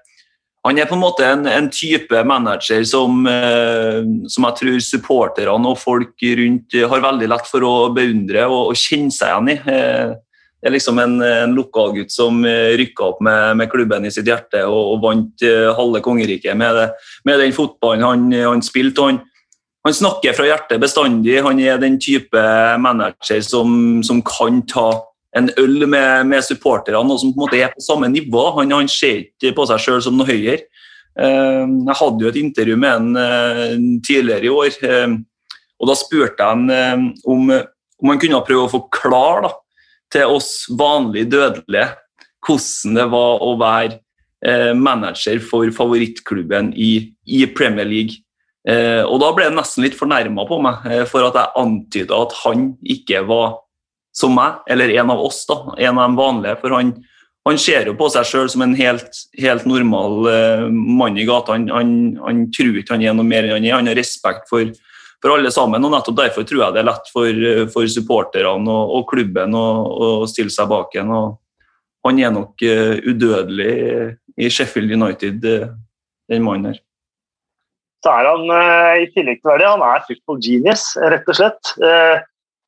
han er på en måte en, en type manager som, eh, som, jeg tror supporterne og folk rundt har veldig lett for å beundre og, og kjenne seg igjen i. Eh, det er liksom en, en lokalgutt som eh, rykka opp med, med, klubben i sitt hjerte og, og vant eh, halve kongeriket med, med, den fotballen han, han spilte. Han, han, snakker fra hjertet bestandig. Han er den type manager som, som kan ta en øl med, med supporterne som på en måte er på samme nivå. Han, han ser ikke på seg sjøl som noe høyere. Uh, jeg hadde jo et intervju med han uh, tidligere i år, uh, og da spurte jeg han om, om, han kunne prøve å forklare da, til oss vanlige dødelige hvordan det var å være manager for favorittklubben i, i Premier League. og Da ble han nesten litt fornærma på meg for at jeg antyda at han ikke var som meg, eller en av oss, da, en av de vanlige. For han, han ser jo på seg sjøl som en helt, helt normal uh, mann i gata. Han, han, han, tror ikke han er noe mer enn han er. Han har respekt for, for, alle sammen. og nettopp Derfor tror jeg det er lett for, for supporterne og, og, klubben å, stille seg bak en. Han er nok uh, udødelig i Sheffield United, uh, den mannen her. Så er han, i tillegg til det, han er football genius, rett og slett.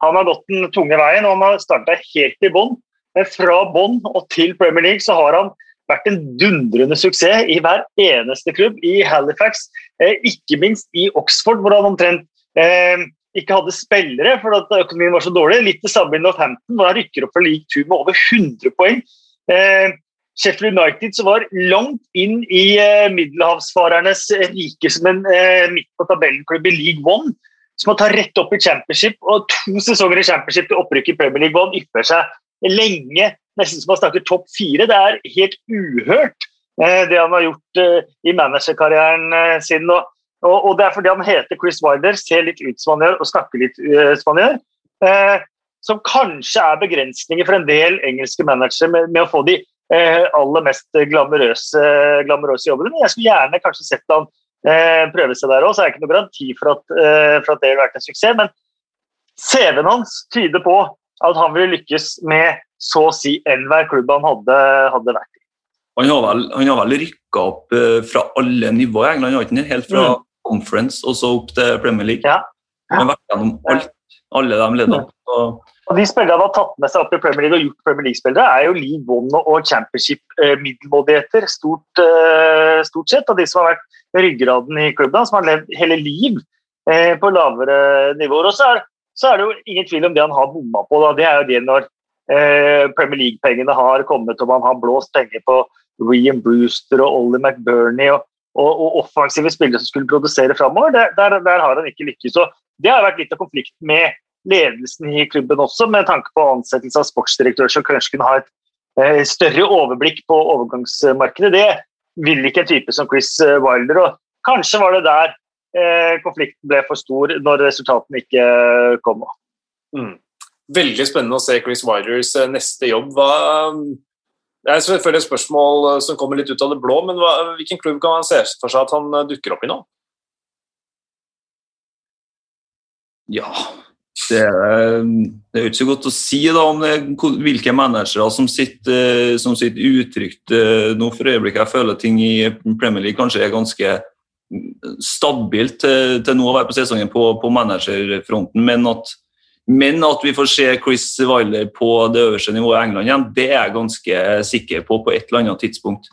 Han har gått den tunge veien og han har starta helt i bånn. Men fra bånn og til Premier League så har han vært en dundrende suksess i hver eneste klubb. I Halifax, eh, ikke minst i Oxford, hvor han omtrent eh, ikke hadde spillere fordi økonomien var så dårlig. Litt det samme i Northampton, hvor han rykker opp for league two med over 100 poeng. Eh, Sheffield United som var langt inn i eh, middelhavsfarernes rike som en eh, midt på tabellenklubb i League One som har ta rett opp i championship. Og to sesonger i championship til opprykk i Premier League hvor han ypper seg lenge, nesten som han snakker topp fire. Det er helt uhørt, eh, det han har gjort eh, i managerkarrieren eh, sin. Og, og, det er fordi han heter Chris Wilder, ser litt ut som han gjør og snakker litt som han gjør. Som kanskje er begrensninger for en del engelske managere med, med å få de aller mest glamorøse, glamorøse jobbene. Men jeg skulle gjerne kanskje sett han prøve seg der òg, så er det ikke noe garanti for at, eh, for at det vil vært en suksess. Men CV-en hans tyder på at han ville lykkes med så å si enhver klubb han hadde, hadde vært i. Han har vel, han vel rykka opp uh, fra alle nivåer i England, har ikke helt fra mm. conference og så opp til Premier League. Ja. Han har vært gjennom alt, alle de leddene. Og De spillerne han har tatt med seg opp i Premier League og gjort Premier League-spillere, er jo League One og Championship-middelmådigheter, stort, stort, sett. Og de som har vært ryggraden i klubben, som har levd hele liv eh, på lavere nivåer. Og så er, så er, det jo ingen tvil om det han har bomma på. Da. Det er jo det når eh, Premier League-pengene har kommet og man har blåst penger på Ream Brewster og Ollie McBurney og, og, og, offensive spillere som skulle produsere framover. Der, der, der, har han ikke lykkes. Så det har vært litt av konflikten med ledelsen i klubben også, med tanke på ansettelse av sportsdirektør som kanskje kunne ha et eh, større overblikk på overgangsmarkedet. Det vil ikke en type som Chris eh, Wilder. og Kanskje var det der eh, konflikten ble for stor når resultatene ikke kom. Mm. Veldig spennende å se Chris Wilders neste jobb. Hva, det er selvfølgelig et spørsmål som kommer litt ut av det blå, men hva, hvilken klubb kan man se for seg at han dukker opp i nå? Ja, det er, det er ikke så godt å si da om det, hvilke managere som sitter, som sitter utrygt eh, nå for øyeblikket. Jeg føler ting i Premier League kanskje er ganske stabilt til, til nå å være på sesongen på, på managerfronten, men at, men at, vi får se Chris Wilder på det øverste nivået i England igjen, det er jeg ganske sikker på på et eller annet tidspunkt.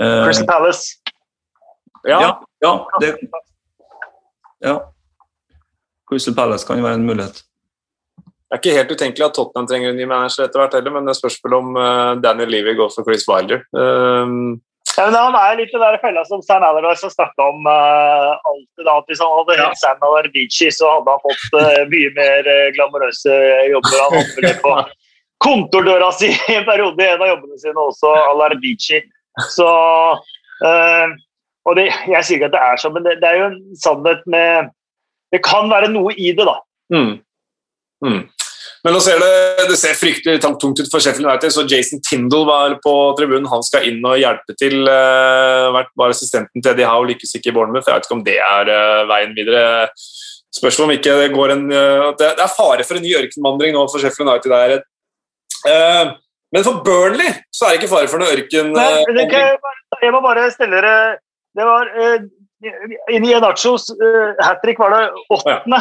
Chris Palace. Ja, ja, ja, det, ja. Crystal Palace kan jo være en mulighet. Det er ikke helt utenkelig at Tottenham trenger en ny manager etter hvert heller, men det spørs vel om uh, Daniel Levy går for Chris Wilder. Um, ja, men Han er litt i den fella som Stan Allardyce har snakka om uh, alltid. da, at Hvis han hadde hett ja. Sam Alardici, så hadde han fått uh, mye mer uh, glamorøse jobber. Han hadde vel på kontordøra si i en periode i en av jobbene sine også, Allardyce. Så og det, Jeg sier ikke at det er sånn, men det, det er jo en sannhet med det kan være noe i det, da. Mm. Mm. Men nå ser det, det ser fryktelig tungt ut for Sheffield United, så Jason Tindall var på tribunen. Han skal inn og hjelpe til. Uh, vært bare assistenten til Eddie Howe, lykkes ikke i Bournemouth. Jeg vet ikke om det er uh, veien videre. Spørsmål om ikke det går en uh, Det er fare for en ny ørkenvandring nå for Sheffield United. Der. Men for Burnley så er det ikke fare for noe ørken... jeg må bare stelle dere Det var Inni Enachos uh, hat trick var det åttende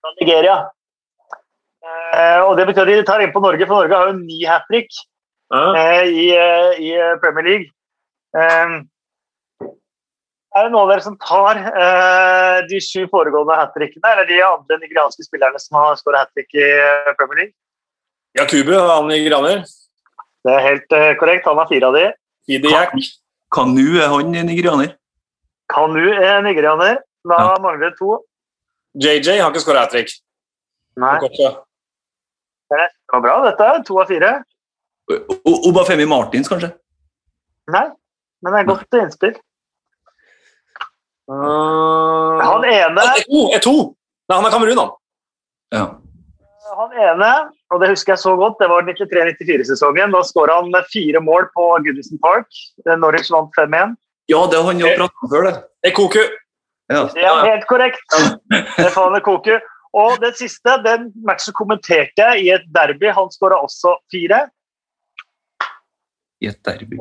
fra Nigeria. Uh, og Det betyr at de tar inn på Norge, for Norge har jo ni hat trick uh, i, uh, i, Premier League. er det noen av dere som tar de sju foregående hat trickene, eller de andre nigerianske spillerne som har skåret hat trick i Premier League? Yakubu, han nigerianer. Det er helt korrekt. Han har fire av de. Kanu er han nigerianer? Kanu er nigerianer. Da ja. mangler det to. JJ har ikke skåra hat trick. Nei. Det var bra, dette. To av fire. Obafemi Martins, kanskje? Nei, men det er godt innspill. Uh, han ene Er to! Nei, han er Kamerun, han. Ja. Han ene, og det husker jeg så godt, det var 93-94-sesongen. Da skåra han fire mål på Goodison Park. Norwich vant 5-1. Ja, det har han jo prata om før, det. Ekoku. Ja. ja, er helt korrekt. Det faller Koku. Og den siste den matchen kommenterte jeg i et derby. Han skåra også fire. I et derby.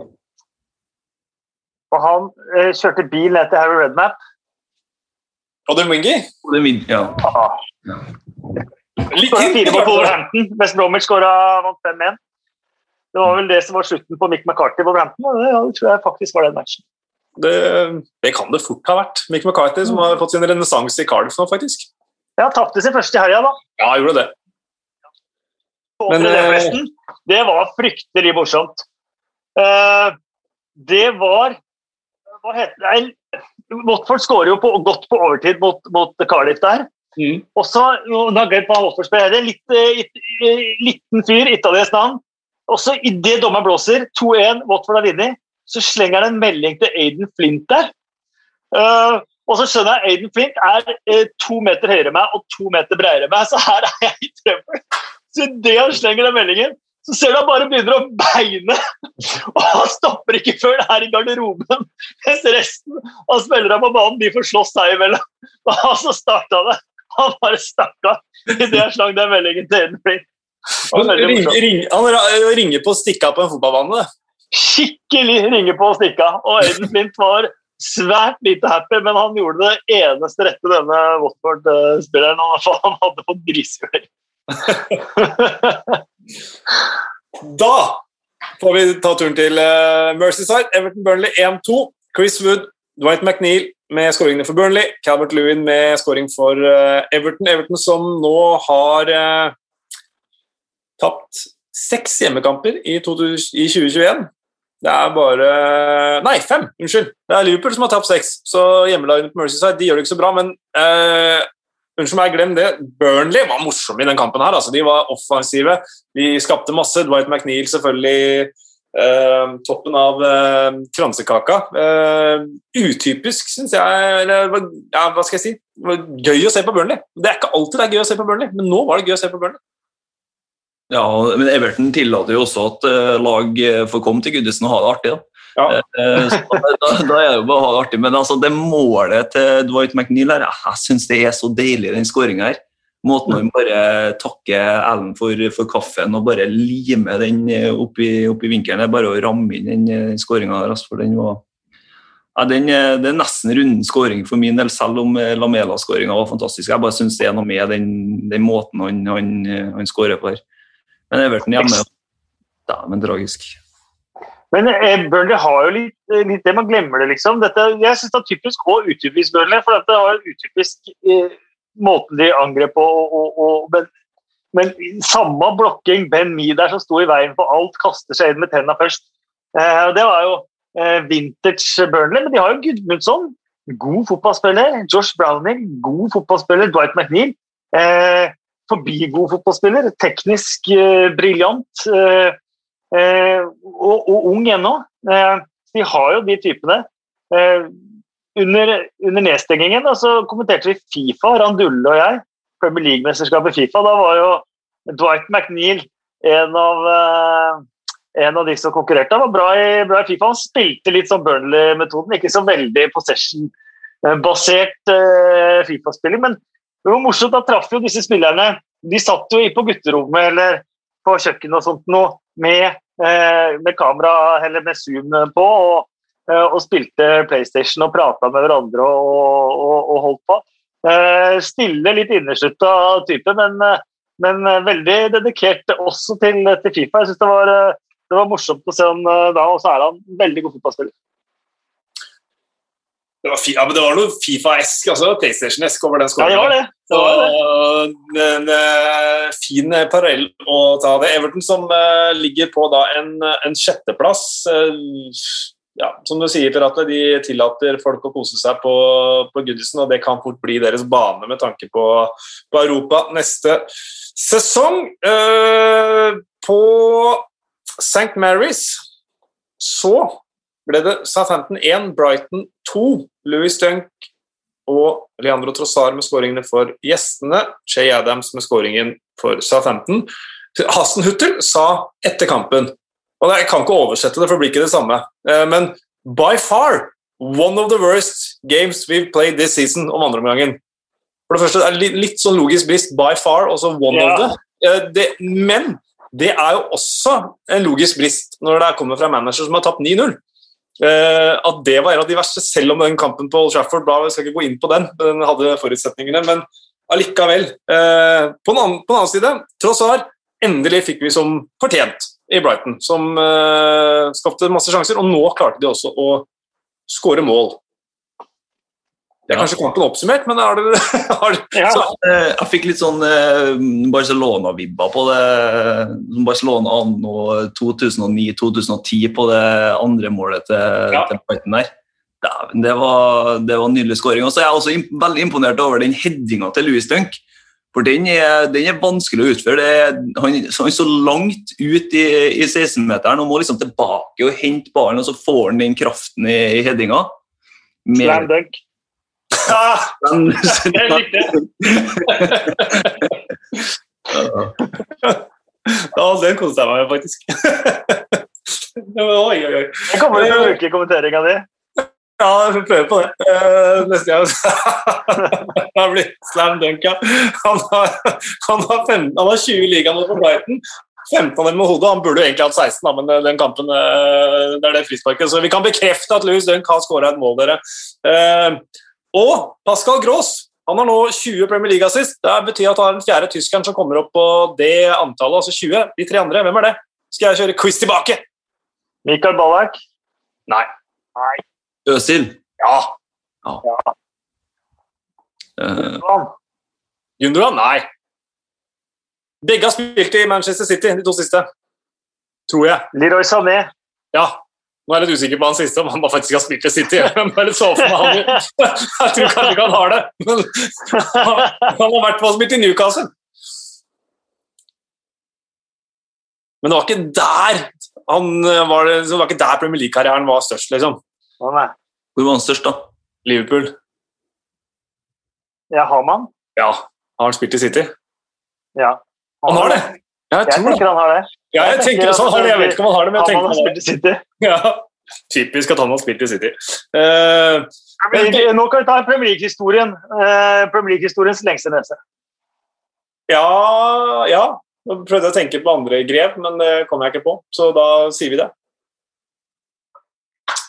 Og han eh, kjørte bil ned til Harry Redmap. Og den Wingy? Ja. Ah. ja. Litt fire på Wolverhampton. West Bromwich skåra 5-1. Det var vel det som var slutten på Mick McCarthy på Wolverhampton. Og det, ja, det tror jeg faktisk var den matchen. Det, det, kan det fort ha vært. Mick McCarthy som har fått sin renessanse i Cardiff nå, faktisk. Ja, tapte sin første i helga, da. Ja, gjorde det. Men, det, det var fryktelig morsomt. Uh, det var Hva heter det? Watford skårer jo på, godt på overtid mot, mot Cardiff der. Mm. Og så litt, uh, liten fyr, italiensk navn. Også idet dommeren blåser, 2-1, Watford har vunnet så slenger han en melding til Aiden Flint der. Uh, og så skjønner jeg Aiden Flint er uh, to meter høyere enn meg og to meter bredere enn meg, så her er jeg i trøbbel. Så idet han slenger den meldingen, så ser du han bare begynner å beine. Og han stopper ikke før det er i garderoben. Mens resten av spillerne på banen de får slåss seg imellom. Og så starta det. Han bare starta idet jeg slang den meldingen til Aiden Flint. Han, ring, ring, han ringer på stikka på en fotballbane skikkelig ringe på og stikke av. Og Aiden Flint var svært lite happy, men han gjorde det eneste rette denne Watford-spilleren. Han hadde fått grisehjul. da får vi ta turen til uh, Mercyside. Everton Burnley 1-2. Chris Wood, Dwight McNeil med skåringene for Burnley. Calvert Lewin med skåring for uh, Everton. Everton som nå har uh, tapt seks hjemmekamper i 2021. Det er bare Nei, fem! Unnskyld. Det er Liverpool som har tapt seks. Så hjemmelagene på Mercyside de gjør det ikke så bra, men eh, Unnskyld meg, glem det. Burnley var morsomme i den kampen. her. Altså, de var offensive, de skapte masse. Dwight McNeil selvfølgelig eh, toppen av eh, kransekaka. Eh, utypisk, syns jeg. Eller, ja, hva skal jeg si? Gøy å se på Burnley. Det er ikke alltid det er gøy å se på Burnley, men nå var det gøy å se på Burnley. Ja, men Everton tillater jo også at uh, lag får komme til Goodison og ha det artig. da. Ja. Eh, da, da, er det jo bare å ha det artig. Men altså, det målet til Dwight McNeil her, jeg syns det er så deilig, den skåringa her. Måten han bare takker Ellen for, for, kaffen og bare limer den opp i, opp i vinkelen. Bare å ramme inn den, den skåringa der. Altså, for den var ja, den, Det er nesten runden skåring for min del, selv om Lamela-skåringa var fantastisk. Jeg bare syns det er noe med den, den måten han, han, han skårer på her. Men Everton hjemme Dæven, tragisk. Men eh, Burnley har jo litt, eh, litt, det man glemmer det, liksom. Dette, jeg syns det er typisk og utypisk Burnley. For dette har utypisk eh, måten de angrep på. Og, og, og, men, men, samme blokking, Ben Mee der som sto i veien for alt, kaster seg inn med tenna først. Eh, det var jo eh, vintage Burnley. Men de har jo Gudmundsson, god fotballspiller. Josh Browning, god fotballspiller. Dwight McNeil, eh, forbi god fotballspiller. Teknisk briljant. Eh, Eh, og, og, ung ennå. Eh, de har jo de typene. Eh, under, under nedstengingen så kommenterte vi Fifa, Randulle og jeg, Premier League-mesterskapet Fifa. Da var jo Dwight McNeil en av, en av de som konkurrerte. Han var bra i, bra i Fifa. Han spilte litt som Burnley-metoden, ikke så veldig possession-basert Fifa-spilling. Men det var morsomt, da traff jo disse spillerne De satt jo på gutterommet eller på kjøkkenet og sånt noe med Eh, med kamera eller med Zoom på. Og, eh, og spilte PlayStation og prata med hverandre og, og, og, holdt på. Eh, stille, litt inneslutta type, men, men, veldig dedikert også til, til Fifa. Jeg synes det det var morsomt å se han da, og så er han veldig god fotballspiller. Det var, ja, men det var noe Fifa-esk, altså PlayStation-esk over den skåringen. Ja, det var det. det En, en, fin parallell å ta det. Everton som uh, ligger på da en, en sjetteplass. Uh, ja, som du sier, Pirate, de tillater folk å kose seg på, på Goodison, og det kan fort bli deres bane med tanke på, på Europa neste sesong. Uh, på St. Mary's så ble det Southampton 1, Brighton 2. Louis Dunk og Leandro Trossar med skåringene for gjestene. Jay Adams med skåringen for Southampton. Hasten Huttel sa etter kampen og Jeg kan ikke oversette det, for det blir ikke det samme. Eh, men by far one of the worst games we've played this season om andreomgangen. For det første det er litt, sånn logisk brist. By far, også one ja. of the. Eh, det, men det er jo også en logisk brist når det kommer fra en manager som har tapt 9-0. Uh, at det var en av de verste, selv om den kampen på Old Trafford bra, Jeg skal ikke gå inn på den, den hadde forutsetningene, men allikevel. Uh, på, den annen, på, den annen, side, tross alt, endelig fikk vi som fortjent i Brighton, som uh, skapte masse sjanser, og nå klarte de også å skåre mål. Det er kanskje kampen oppsummert, men har du ja. Eh, jeg fikk litt sånn eh, Barcelona-vibba på det. Barcelona anno 2009-2010 på det andre målet til, ja. til Brighton der. Det var, det var en nydelig skåring. Og så er jeg også imp veldig imponert over den headinga til Louis Dunk. For den er, den er vanskelig å utføre. Er, han, han så langt ut i, i 16-meteren og må liksom tilbake og hente ballen, og så får han den kraften i, i headinga. Slam dunk. Ja, jeg likte ja, den koste jeg meg med, faktisk. oi, oi, oi. Jeg kommer til å bruke kommenteringa di. Ja, jeg får prøve på det. Uh, neste gang Det blir slam dunk, ja. Han har, han har, fem, han har 20 ligamål for Brighton. 15 av dem med hodet. Han burde jo egentlig hatt 16, da, men eh, den kampen uh, det er det frisparket. Så vi kan bekrefte at Louis Dunk har skåra et mål, dere. Uh, og Pascal Gross han har nå 20 Premier League-assist. Det betyr at han er den fjerde tyskeren som kommer opp på det antallet, altså 20. De tre andre, hvem er det? Skal jeg kjøre quiz tilbake? Mikael Ballack? Nei. Nei. Øsil? Ja. ja. ja. Uh. Gundogan? Nei. Begge har spilt i Manchester City, de to siste. Tror jeg. Leroy Sané? Ja. Nå er jeg litt usikker på han siste, om han bare faktisk har spilt i City. Jeg bare så for meg han. Jeg tror kanskje ikke han har det, men han, han har i hvert fall spilt i Newcastle. Men det var ikke der han var, det, det var ikke der Premier League-karrieren var størst, liksom. Hvor var han størst, da? Liverpool. Ja, har man? Ja. Har han spilt i City? Ja. Han har det! Ja, jeg Jeg tenker han har det. Ja, jeg tenker også han har det. Jeg vet ikke om han har det, men jeg tenker han har spilt i City. det. Ja. Typisk at han har spilt i City. Uh, Premier League- Nå kan vi ta Premier League-historien. Uh, Premier League-historiens lengste nese. ja, ja. Nå prøvde jeg å tenke på andre grep, men det kom jeg ikke på, så da sier vi det.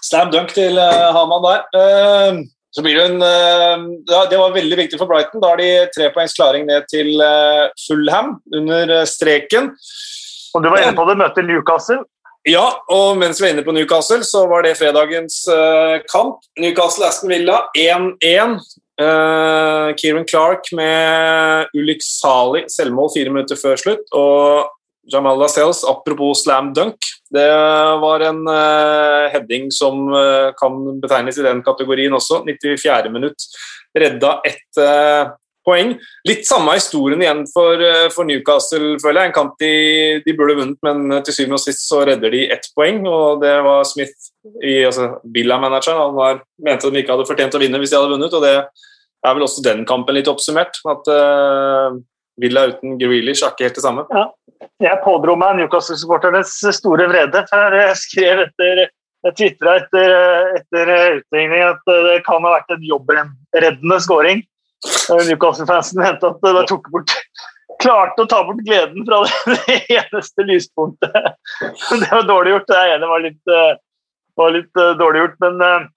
Slam dunk til uh, Haman der. Eh, så blir det en eh, ja, Det var veldig viktig for Brighton. Da har de tre poengs klaring ned til eh, Fulham under eh, streken. Og du var inne på det, møtet Newcastle. Ja, og mens vi er inne på Newcastle, så var det fredagens kamp. Newcastle-Aston Villa 1-1. Uh, Kieran Clark med ulykksalig selvmål fire minutter før slutt. Og Jamal Lascelles, apropos slam dunk, det var en uh, heading som uh, kan betegnes i den kategorien også. 94. minutt. Redda ett uh, poeng. Litt samme historien igjen for, for Newcastle, føler jeg. En kamp de, de burde vunnet, men til syvende og sist så redder de ett poeng. Og det var Smith, i, altså Villa-manageren, han var, mente de ikke hadde fortjent å vinne hvis de hadde vunnet. og det er vel også den kampen litt oppsummert. At eh, Villa uten Grealish er ikke helt det samme. Jeg pådro meg Newcastle-supporternes store vrede. for Jeg skrev etter jeg tvitra etter, etter utligning at det kan ha vært en jobbreddende scoring. Newcastle-fansen mente at det tok bort klarte å ta bort gleden fra det eneste lyspunktet. Det var dårlig gjort. Det er enig var litt, eh, var litt eh, dårlig gjort, men eh,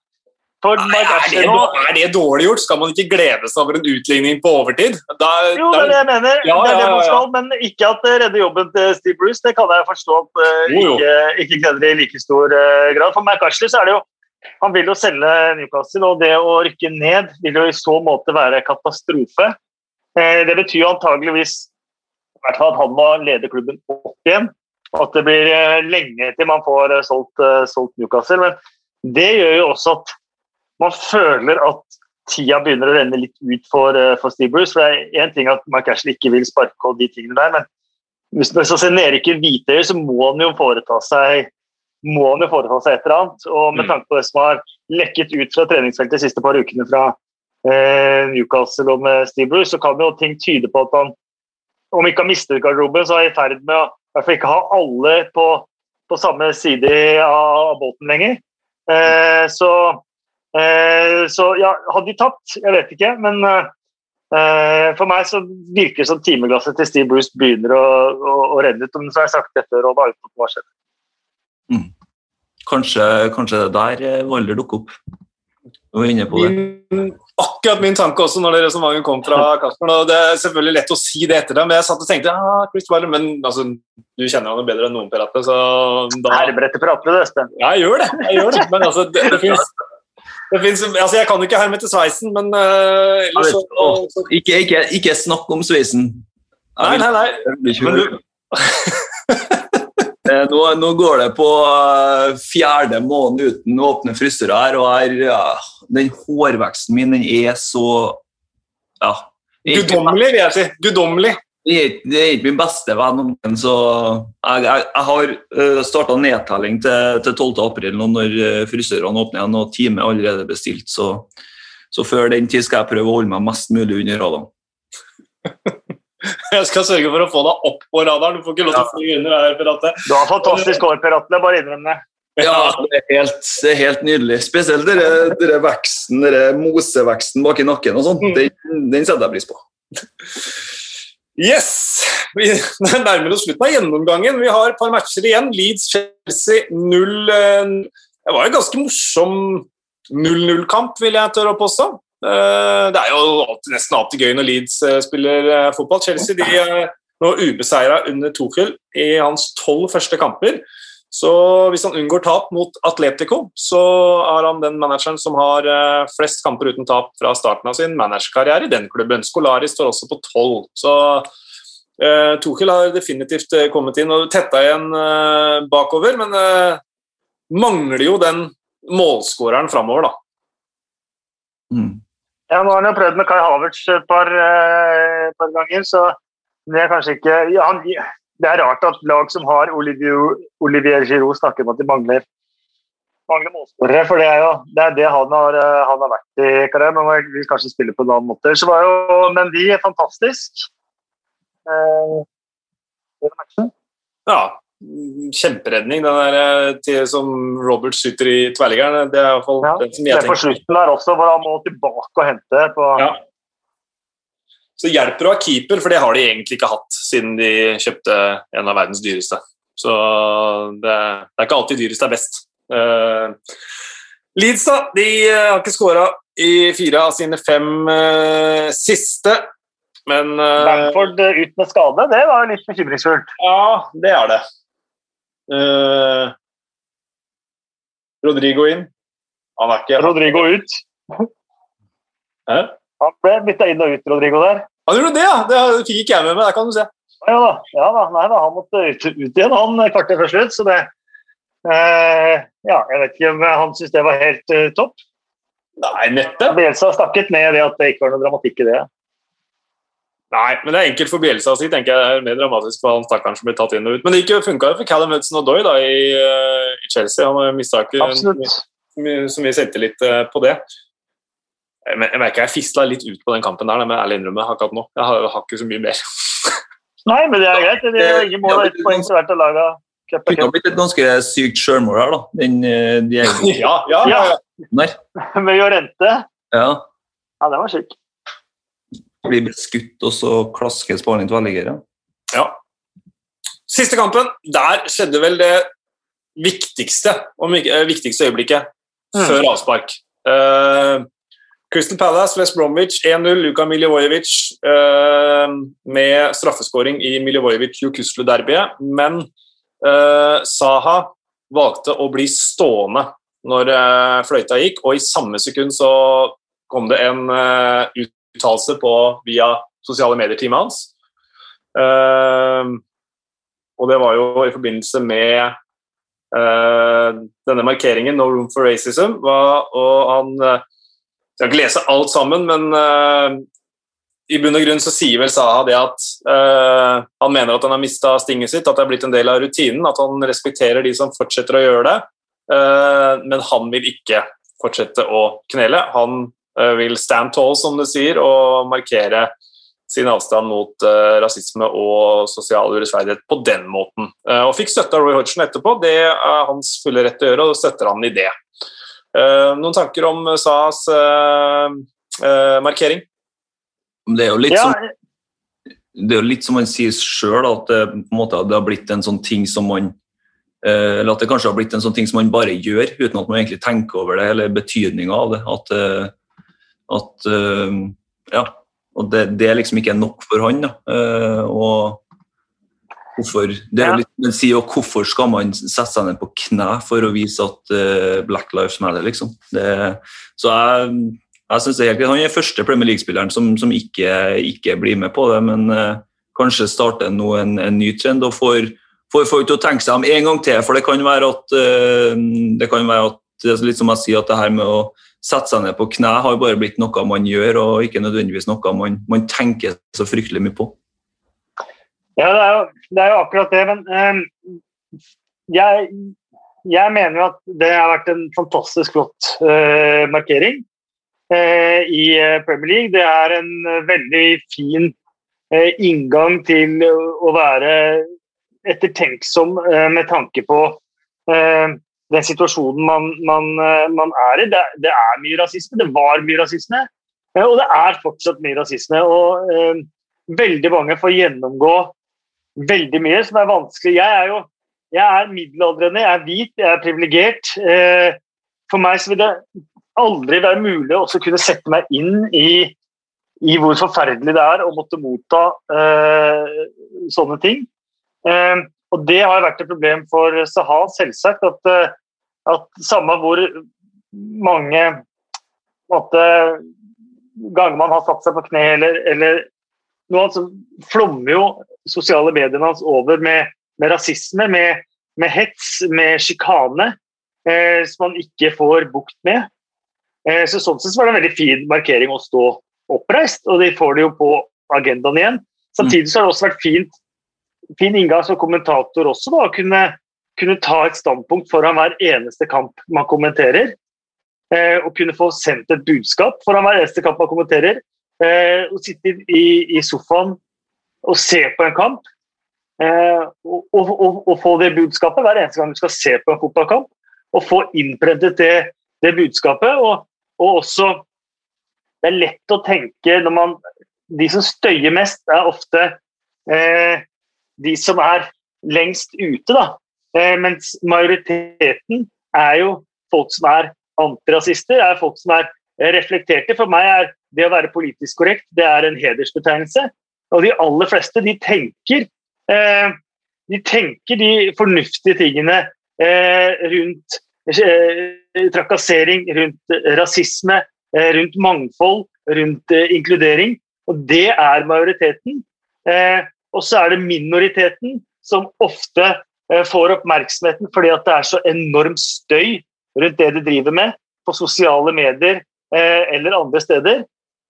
for Nei, er, det, er det dårlig gjort? Skal man ikke glede seg over en utligning på overtid? Da, Jo, det er det jeg mener. Ja, det er det man skal, men ikke at det redder jobben til Steve Bruce. Det kan jeg forstå at eh, jo. ikke, ikke gleder i like stor uh, grad. For Mark Ashley så er det jo Han vil jo selge Newcastle, og det å rykke ned vil jo i så måte være katastrofe. Uh, det betyr jo antageligvis i hvert fall at han må lede klubben opp igjen. Og at det blir eh, lenge til man får eh, solgt, eh, solgt Newcastle. Men det gjør jo også at man føler at tida begynner å renne litt ut for, eh, for Steve Bruce. For det er én ting at Mark Ashley ikke vil sparke og de tingene der, men hvis man skal se Neriker Hvitøy, så må han jo foreta seg må han jo foreta seg et eller annet. Og med Mm. tanke på det som har lekket ut fra treningsfeltet de siste par ukene fra eh, Newcastle og med Steve Bruce, så kan jo ting tyde på at han, om ikke har mistet garderoben, så er i ferd med å i hvert fall ikke ha alle på, på samme side av, båten lenger. Eh, så så ja, hadde de tapt? Jeg vet ikke, men eh, for meg så virker det som timeglasset til Steve Bruce begynner å, å, å renne ut. Men så har jeg sagt det før, og da uten at det har skjedd. Kanskje, kanskje det der Valder dukker opp. Du var inne på det. Min, akkurat min tanke også når det resonnementet kom fra Kasper. og Det er selvfølgelig lett å si det etter det, men jeg satt og tenkte ja, Chris Wilder, men altså, du kjenner han bedre enn noen, Perate. Så da Herrebrettet prater du, Espen. Ja, jeg gjør det. Jeg gjør det. Men altså, det, det fins det finnes, altså Jeg kan jo ikke herme til sveisen, men uh, ellers så, så Ikke, ikke, ikke snakk om sveisen. Nei, nei, nei. Høre. Eh, Nå, nå går det på eh, fjerde måned uten åpne frysere her, og her, ja, den hårveksten min den er så ja. Guddommelig, vil jeg si. Guddommelig. Det er, det er ikke min beste venn, men så Jeg, jeg, jeg har uh, starta nedtelling til, til 12. april nå når eh, frisørene åpner igjen, og time er allerede bestilt. Så, så før den tid skal jeg prøve å holde meg mest mulig under radaren. Jeg skal sørge for å få deg opp på radaren. Du får ikke lov til å fly under her. Per Atle. Du har fantastisk hår, Per Atle. Bare innrøm det. Ja, det er helt, det er helt nydelig. Spesielt dere veksten, dere moseveksten bak i nakken og sånt. Mm. Den, den setter jeg pris på. Yes! Vi nærmer oss slutten av gjennomgangen. Vi har et par matcher igjen. Leeds-Chelsea 0 eh, Det var en ganske morsom 0-0-kamp, vil jeg tørre å påstå. Eh, Det er jo alltid, nesten alltid gøy når Leeds eh, spiller fotball. Chelsea de er nå ubeseira under Tuchel i hans tolv første kamper. Så hvis han unngår tap mot Atletico, så er han den manageren som har eh, flest kamper uten tap fra starten av sin managerkarriere i den klubben. Skolari står også på tolv. Så eh, Tuchel har definitivt eh, kommet inn og tetta igjen eh, bakover, men eh, mangler jo den målskåreren framover, da. Mm. Ja, nå har han jo prøvd med Kai Havertz et par, uh, par ganger, så det er kanskje ikke ja, han, Det er rart at lag som har Olivier, Olivier Giroud, snakker om at de mangler, mangler målskårere. For det er jo det, er det han, har, eh, han, har, vært i karrieren. Men vil kanskje spille på en annen måte. Så var jo er fantastisk. Eh, ja, kjemperedning. Den der eh, til, som Robert skyter i tverrliggeren. Det er iallfall ja, den som jeg tenker. Er på slutten der også, hvor han må tilbake og hente. på... Ja. Så hjelper å ha keeper, for det har de egentlig ikke hatt siden de kjøpte en av verdens dyreste. Så det, det er ikke alltid dyrest er best. Uh, Leeds da, de uh, har ikke skåra i fire av sine fem uh, siste. Men uh, Bamford ut med skade, det var litt bekymringsfullt. Ja, det er det. Uh, Rodrigo inn. Han er ikke Rodrigo ut. Hæ? Han ble bytta inn og ut, Rodrigo der. Han gjorde det, ja! Det fikk ikke jeg med meg. Der kan du se. Ja da. Ja, da. Nei, da. Han måtte ut, ut igjen han kvarter før slutt, så det eh, Ja, jeg vet ikke om han syntes det var helt uh, topp. Nei, nettet. Bielsa stakket ned det at det ikke var noe dramatikk i det. Nei, men det er enkelt for Bielsa å si. tenker jeg. Det er mer dramatisk for han stakkaren som blir tatt inn og ut. Men det gikk jo funka for Callum Hudson og Doy da, i, i, Chelsea. Han mista ikke så mye, selvtillit på det. Jeg, jeg merker jeg fisla litt ut på den kampen der, men ærlig innrømme akkurat nå. Jeg har, har, ikke så mye mer. Nei, men det er greit. Det er ingen mål og ett poeng til hvert av laga. Det kunne blitt et ganske sykt sjølmål her, da. Den, eh, de ja, ja, ja. ja. Med Jorente. Ja. ja, det var sykt blir skutt, og så klaskes ballen i tverrliggere. Ja. Siste kampen, der skjedde vel det viktigste, om eh, viktigste øyeblikket mm. før avspark. Uh, Crystal Palace, West Bromwich 1-0, Luka Miljevojevic eh, med straffeskåring i Miljevojevic-Jukuslu-derbyet. Men eh, Saha valgte å bli stående når eh, fløyta gikk, og i samme sekund så kom det en uh, ut uttalelse via sosiale medier-teamet hans. Uh, og det var jo i forbindelse med uh, denne markeringen 'No room for racism'. Var, og han skal ikke lese alt sammen, men uh, i bunn og grunn så sier vel Saha det at han mener at han har mista stinget sitt, at det er blitt en del av rutinen, at han respekterer de som fortsetter å gjøre det, men han vil ikke fortsette å knele. Han vil stand tall, som det sier, og markere sin avstand mot uh, rasisme og sosial urettferdighet på den måten. Uh, og fikk støtte av Roy Hodgson etterpå. Det er hans fulle rett til å gjøre, og støtter han i det. Uh, noen tanker om Sahas markering? Det er jo litt ja. som det er jo litt som man sier sjøl, at det, måte, det, har blitt en sånn ting som man Eller at det kanskje har blitt en sånn ting som man bare gjør, uten at man egentlig tenker over det, eller betydninga av det. At at Ja. Og det, det, er liksom ikke nok for han. da. Og hvorfor det er jo litt, men si, hvorfor skal man sette seg ned på kne for å vise at uh, Black Lives Matter, liksom? Det, så jeg, jeg synes det er helt greit. Han er første Premier League-spilleren som, som ikke, ikke, blir med på det, men uh, kanskje starter nå en, en, ny trend og får, får folk til å tenke seg om en gang til. For det kan være at, uh, det kan være at det er litt som jeg sier, at det her med å sette seg ned på kne har bare blitt noe man gjør, og ikke nødvendigvis noe man, man tenker så fryktelig mye på. Ja, det er jo, det er jo akkurat det. Men um, jeg, jeg, mener jo at det har vært en fantastisk flott uh, markering uh, i eh, Premier League. Det er en veldig fin inngang til å være ettertenksom med tanke på den situasjonen man, man, eh, man er i. Det, det, er mye rasisme. Det var mye rasisme. Eh, og det er fortsatt mye rasisme. Og eh, veldig mange får gjennomgå veldig mye som er vanskelig. Jeg er jo jeg er middelaldrende, jeg er hvit, jeg er privilegert. Eh, for meg så vil det aldri være mulig å kunne sette meg inn i, i hvor forferdelig det er å måtte motta eh, sånne ting. Eh, og Det har vært et problem for Saha, selvsagt. At, at samme hvor mange ganger man har satt seg på kne eller, eller noe altså, flommer jo sosiale mediene hans over med, med rasisme, med, med, hets, med sjikane. eh, som han ikke får bukt med. Eh, så Sånn sett var det en veldig fin markering å stå oppreist, og de får det jo på agendaen igjen. Samtidig så har det også vært fint, fin inngang som kommentator også da, å kunne, kunne ta et standpunkt foran hver eneste kamp man kommenterer. Eh, og kunne få sendt et budskap foran hver eneste kamp man kommenterer. Eh, og sitte i, i, sofaen og se på en kamp. Eh, og, og, og, og, få det budskapet hver eneste gang du skal se på en fotballkamp. Og få innprentet det, det budskapet. Og, også Det er lett å tenke når man De som støyer mest, er ofte eh, de som er lengst ute, da. Eh, mens majoriteten er jo folk som er antirasister, er folk som er reflekterte. For meg er det å være politisk korrekt det er en hedersbetegnelse. Og de aller fleste de tenker, eh, de, tenker de fornuftige tingene eh, rundt eh, trakassering, rundt rasisme, eh, rundt mangfold, rundt eh, inkludering. Og det er majoriteten. Eh, og så er det minoriteten som ofte får oppmerksomheten fordi at det er så enorm støy rundt det de driver med på sosiale medier eller andre steder.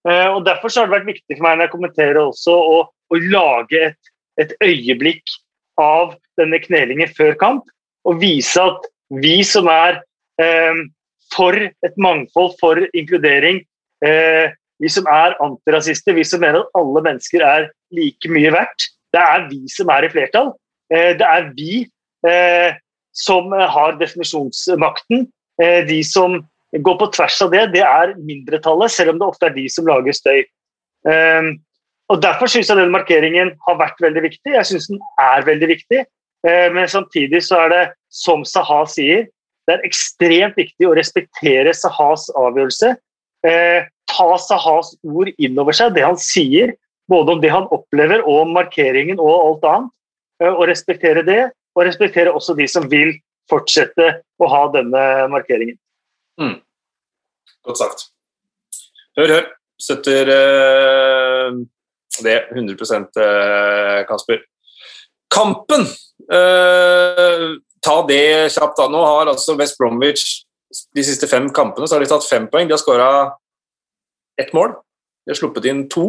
Eh, og Derfor har det vært viktig for meg når jeg kommenterer også å, å lage et, et, øyeblikk av denne knelingen før kamp, og vise at vi som er eh, for et mangfold, for inkludering, eh, vi som er antirasister, vi som mener at alle mennesker er like mye verdt, det er vi som er i flertall. Eh, det er vi eh, som har definisjonsmakten. Eh, de som gå på tvers av det, det er mindretallet, selv om det ofte er de som lager støy. Um, og Derfor syns jeg den markeringen har vært veldig viktig. Jeg syns den er veldig viktig. Uh, men samtidig så er det, som Saha sier, det er ekstremt viktig å respektere Sahas avgjørelse. Uh, ta Sahas ord inn over seg, det han sier, både om det han opplever og om markeringen og alt annet. Uh, og respektere det, og respektere også de som vil fortsette å ha denne markeringen. Mm. Godt sagt. Hør, hør. Støtter uh, det 100 uh, Kasper. Kampen! Uh, ta det kjapt, da. Nå har altså West Bromwich de siste fem kampene så har de tatt fem poeng. De har skåra ett mål. De har sluppet inn to,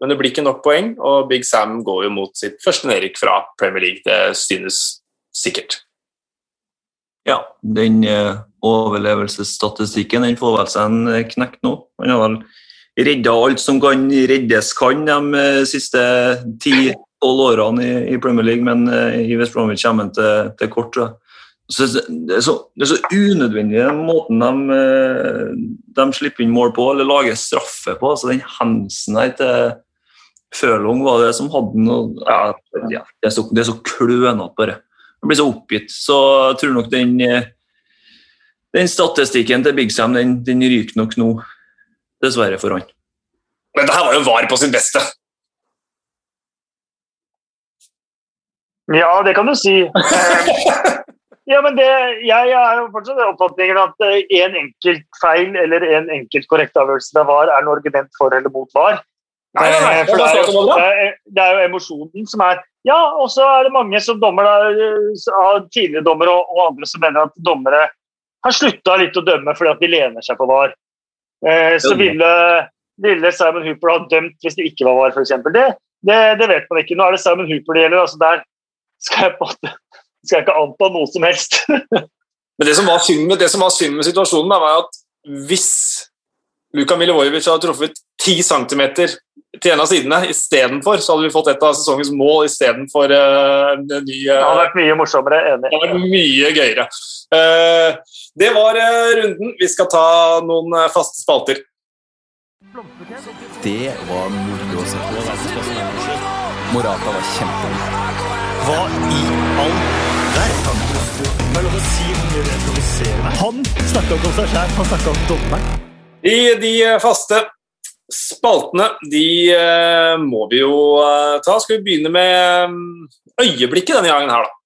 men det blir ikke nok poeng. Og Big Sam går jo mot sitt første nedrykk fra Premier League. Det synes sikkert. Ja, den uh, overlevelsesstatistikken den får vel seg en eh, knekk nå. Han har vel redda alt som kan reddes kan de uh, siste ti-tolv årene i, Premier League, men i West Bromwich kommer han til, til kort. Så det, er så, det, er så, unødvendig måten de, de, slipper inn mål på, eller lager straffe på. altså Den hensen her til Følung var det som hadde noe Ja, det er så, det så klønete, bare. Jeg blir så oppgitt. Så jeg tror nok den, eh, den statistikken til Big Sam den, den ryker nok nå, dessverre for han. Men det her var jo VAR på sitt beste. Ja, det kan du si. ja, men det, jeg er jo fortsatt den oppfatningen at én eh, enkelt feil eller en enkelt korrekt avgjørelse av VAR er noe argument for eller mot VAR. Nei, nei, nei, det, er jo, det, er jo, emosjonen som er Ja, og så er det mange som dommer av tidligere dommere og, og, andre som mener at dommere har slutta litt å dømme fordi at de lener seg på VAR. Eh, så ville, ville, Simon Hooper ha dømt hvis det ikke var VAR, f.eks. Det, det, det vet man ikke. Nå er det Simon Hooper det gjelder. altså Der skal jeg, på, skal jeg ikke anta noe som helst. Men det som var synd med, som var synd med situasjonen, da, var at hvis Luka Milivojevic hadde truffet 10 cm til en av sidene istedenfor, så hadde vi fått et av sesongens mål istedenfor uh, en ny uh, Det hadde vært mye morsommere, enig. Det hadde vært mye gøyere. Uh, det var uh, runden. Vi skal ta noen faste spalter. Det var moro å se på. Morata var kjempegod. Hva i all verden? Han snakka ikke om seg sjæl, han snakka om dommeren. I de faste Spaltene de uh, må vi jo uh, ta. Skal vi begynne med um, øyeblikket denne gangen her, da?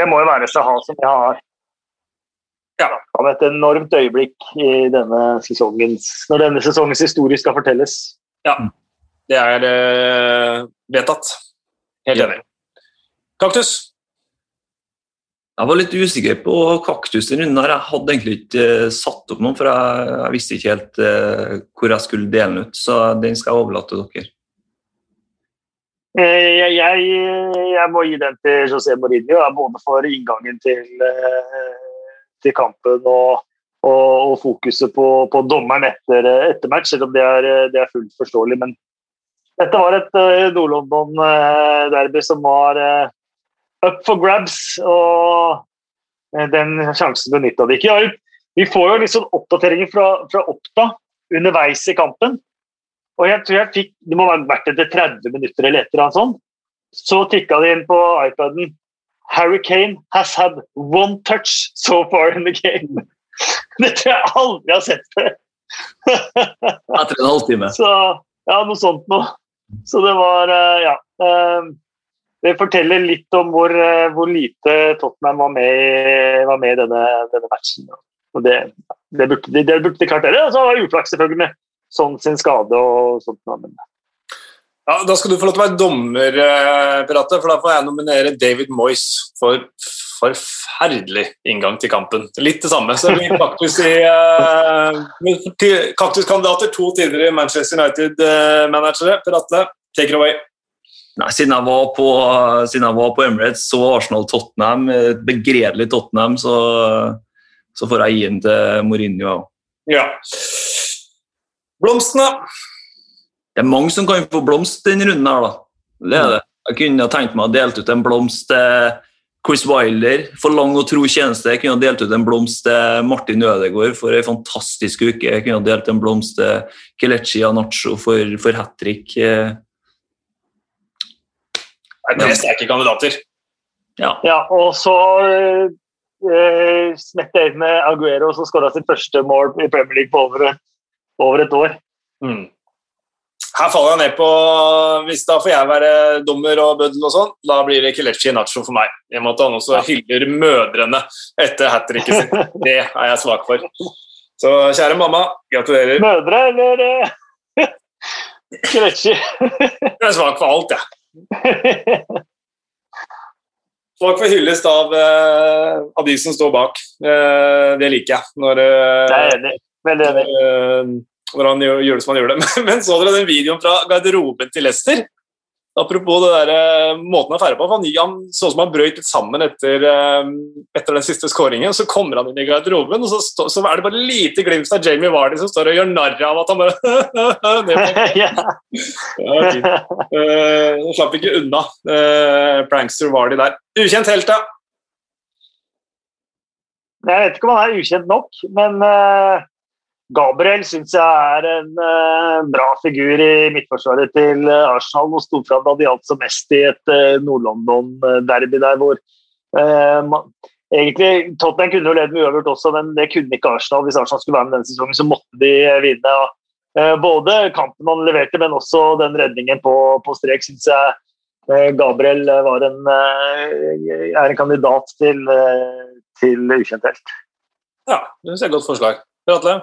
Det må jo være Saha som jeg har ja. av et enormt øyeblikk i denne sesongens, når denne sesongens historie skal fortelles. Ja, det er uh, vedtatt. Helt enig. Kaktus? Jeg var litt usikker på kaktus den runden. her. Jeg hadde egentlig ikke eh, satt opp noen, for jeg, jeg visste ikke helt uh, hvor jeg skulle dele den ut. Så den skal jeg overlate til dere. Eh, Jeg, jeg, jeg må gi den til José Mourinho, både for inngangen til, til kampen og, og, og fokuset på, på dommeren etter, etter match, selv om det er, det er fullt forståelig. Men dette var et Nord-London-derby som var up for grabs, og eh, den sjansen benytta de ikke. Vi får jo litt sånn oppdateringer fra, fra Oppda underveis i kampen. Og jeg tror jeg fikk, Det må ha vært etter 30 minutter eller et eller annet sånt. Så tikka det inn på iPaden Harry Kane has had one touch so far in the game. Det tror jeg aldri har sett før. Etter en halvtime. Så ja, noe sånt noe. Så det var eh, ja. Det forteller litt om hvor, eh, hvor lite Tottenham var med, var med i denne, denne matchen. Og det, det, burde, de- det burde de klart det. Og så var det uflaks selvfølgelig med sånn sin skade og sånt. Men Ja, Da skal du få lov til å være dommer, eh, Pirate, for da får jeg nominere David Moyes for forferdelig inngang til kampen. Litt det samme. Så vi kaktus i uh, kaktuskandidater, to tidligere Manchester United-managere. Pirate, take it away. Nei, siden jeg var på, siden jeg var på Emirates, så Arsenal-Tottenham, et begredelig Tottenham, så, så får jeg gi den til Mourinho. ja. Ja. Blomstene. Det er mange som kan få blomst denne runden her, da. Det er det. Jeg kunne ha tenkt meg å delt ut en blomst til Chris Wilder for lang og tro tjeneste. Jeg kunne ha delt ut en blomst til Martin Ødegaard for en fantastisk uke. Jeg kunne ha delt en blomst til Kelechi Anacho for, for hat trick. Eh, tre er sterke kandidater. Ja. ja, og så eh, smette jeg inn med Aguero, som skåra sitt første mål i Premier League på over, over et år. Mm. Her faller jeg ned på Hvis da får jeg være dommer og bøddel og sånn, da blir det Kelechi Nacho for meg. I og med at han også hyller mødrene etter hat tricket sitt. Det er jeg svak for. Så kjære mamma, gratulerer. Mødre eller uh, Kelechi? Jeg er svak for alt, jeg. Svak for hyllest av, eh, av de som står bak. Eh, det liker jeg. Når, eh, er enig. Veldig enig. eh, når han gjør, det som han gjør det. Men, så dere den videoen fra garderoben til Leicester? Apropos det der, eh, måten han feirer på. Han, han så ut som han brøt litt sammen etter, eh, etter den siste skåringen. Så kommer han inn i garderoben, og så, stå, så er det bare lite glimt av Jamie Vardy som står og gjør narr av at han bare ja. Eh, slapp ikke unna. uh, prankster Vardy der. Ukjent helt, da. Jeg vet ikke om han er ukjent nok, men eh, Gabriel syns jeg er en uh, bra figur i midtforsvaret til eh, Arsenal og sto fram da de gjaldt som mest i et uh, Nord-London-derby der hvor uh, man, Egentlig, Tottenham kunne jo ledd med uavgjort også, men det kunne ikke Arsenal. Hvis Arsenal skulle være med denne sesongen, så måtte de vinne. Eh, både kampen han leverte, men også den redningen på, på strek, syns jeg eh, Gabriel en, eh, er en kandidat til, eh, til ukjent helt. Ja, det synes jeg er et godt forslag. Atle?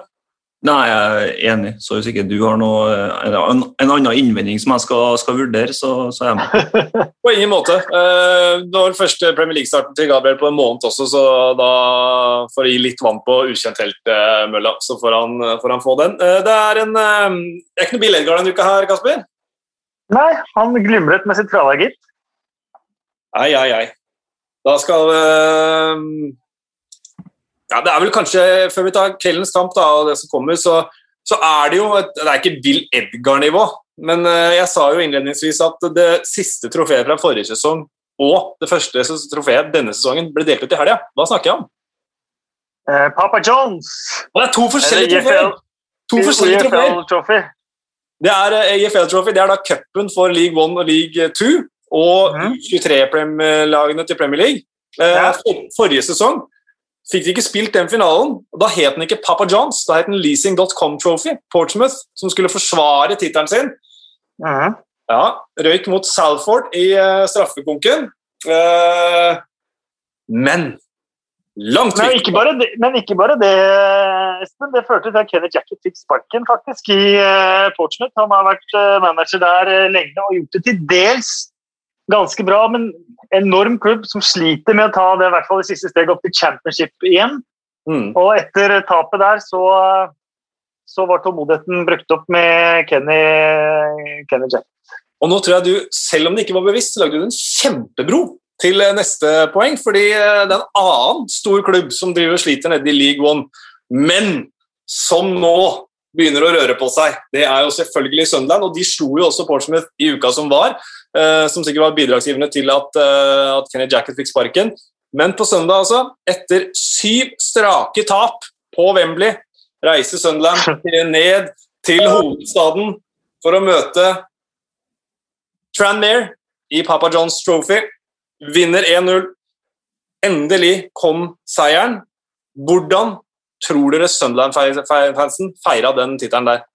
Nei, jeg er enig. Så hvis ikke du har noe, en, en annen innvending som jeg skal, skal vurdere, så, så er jeg med. På ingen måte. Eh, Det var første Premier League-starten til Gabriel på en måned også, så da får jeg gi litt vann på ukjent helt-mølla, så får han, får han få den. Eh, Det er en eh, Det er ikke noe Bill Edgar denne uka her, Kasper? Nei, han glimret med sitt fravær, gitt. Ei, ei, ei. Da skal eh, Ja, det er vel kanskje Før vi tar kveldens kamp da, og det som kommer, så, så er det jo et, Det er ikke Bill Edgar-nivå, men eh, jeg sa jo innledningsvis at det siste trofeet fra forrige sesong og det første trofeet denne sesongen ble delt ut i helga. Hva snakker jeg om? Eh, Papa Jones! Og det er to forskjellige Eller trofeer! To forskjellige trofeer. Det er eh, EFL Trophy, det er da cupen for League 1 og League 2 og mm. 23-lagene til Premier League. Eh, Ja. forrige sesong fikk de ikke spilt den finalen, og da het den ikke Papa Johns, da het den Leasing.com Trophy, Portsmouth, som skulle forsvare tittelen sin. Mhm. Ja, røyk mot Salford i uh, straffekonken. Uh, men langt Men, ikke bare det, men ikke bare det, Espen. Det førte til at Kenneth Jacket fikk sparken faktisk i uh, Portsmouth. Han har vært eh, manager der eh, lenge og gjort det til dels ganske bra, men enorm klubb som sliter med å ta det, i hvert fall det siste steget opp til championship igjen. Mm. Og etter tapet der så, så var tålmodigheten brukt opp med Kenny, Kenny Jack. Og nå tror jeg du, selv om det ikke var bevisst, så lagde du en kjempebro til eh, neste poeng. Fordi eh, det er en annen stor klubb som driver og sliter nede i League One, men som nå begynner å røre på seg. Det er jo selvfølgelig Sunderland, og de slo jo også Portsmouth i uka som var. eh, som sikkert var bidragsgivende til at, eh, at Kenny Jacket fikk sparken. Men på søndag, altså, etter syv strake tap på Wembley, reiser Sunderland ned til hovedstaden for å møte Tranmere i Papa Johns Trophy. Vinner 1-0. Endelig kom seieren. Hvordan tror dere Sunderland-fansen feira den tittelen der?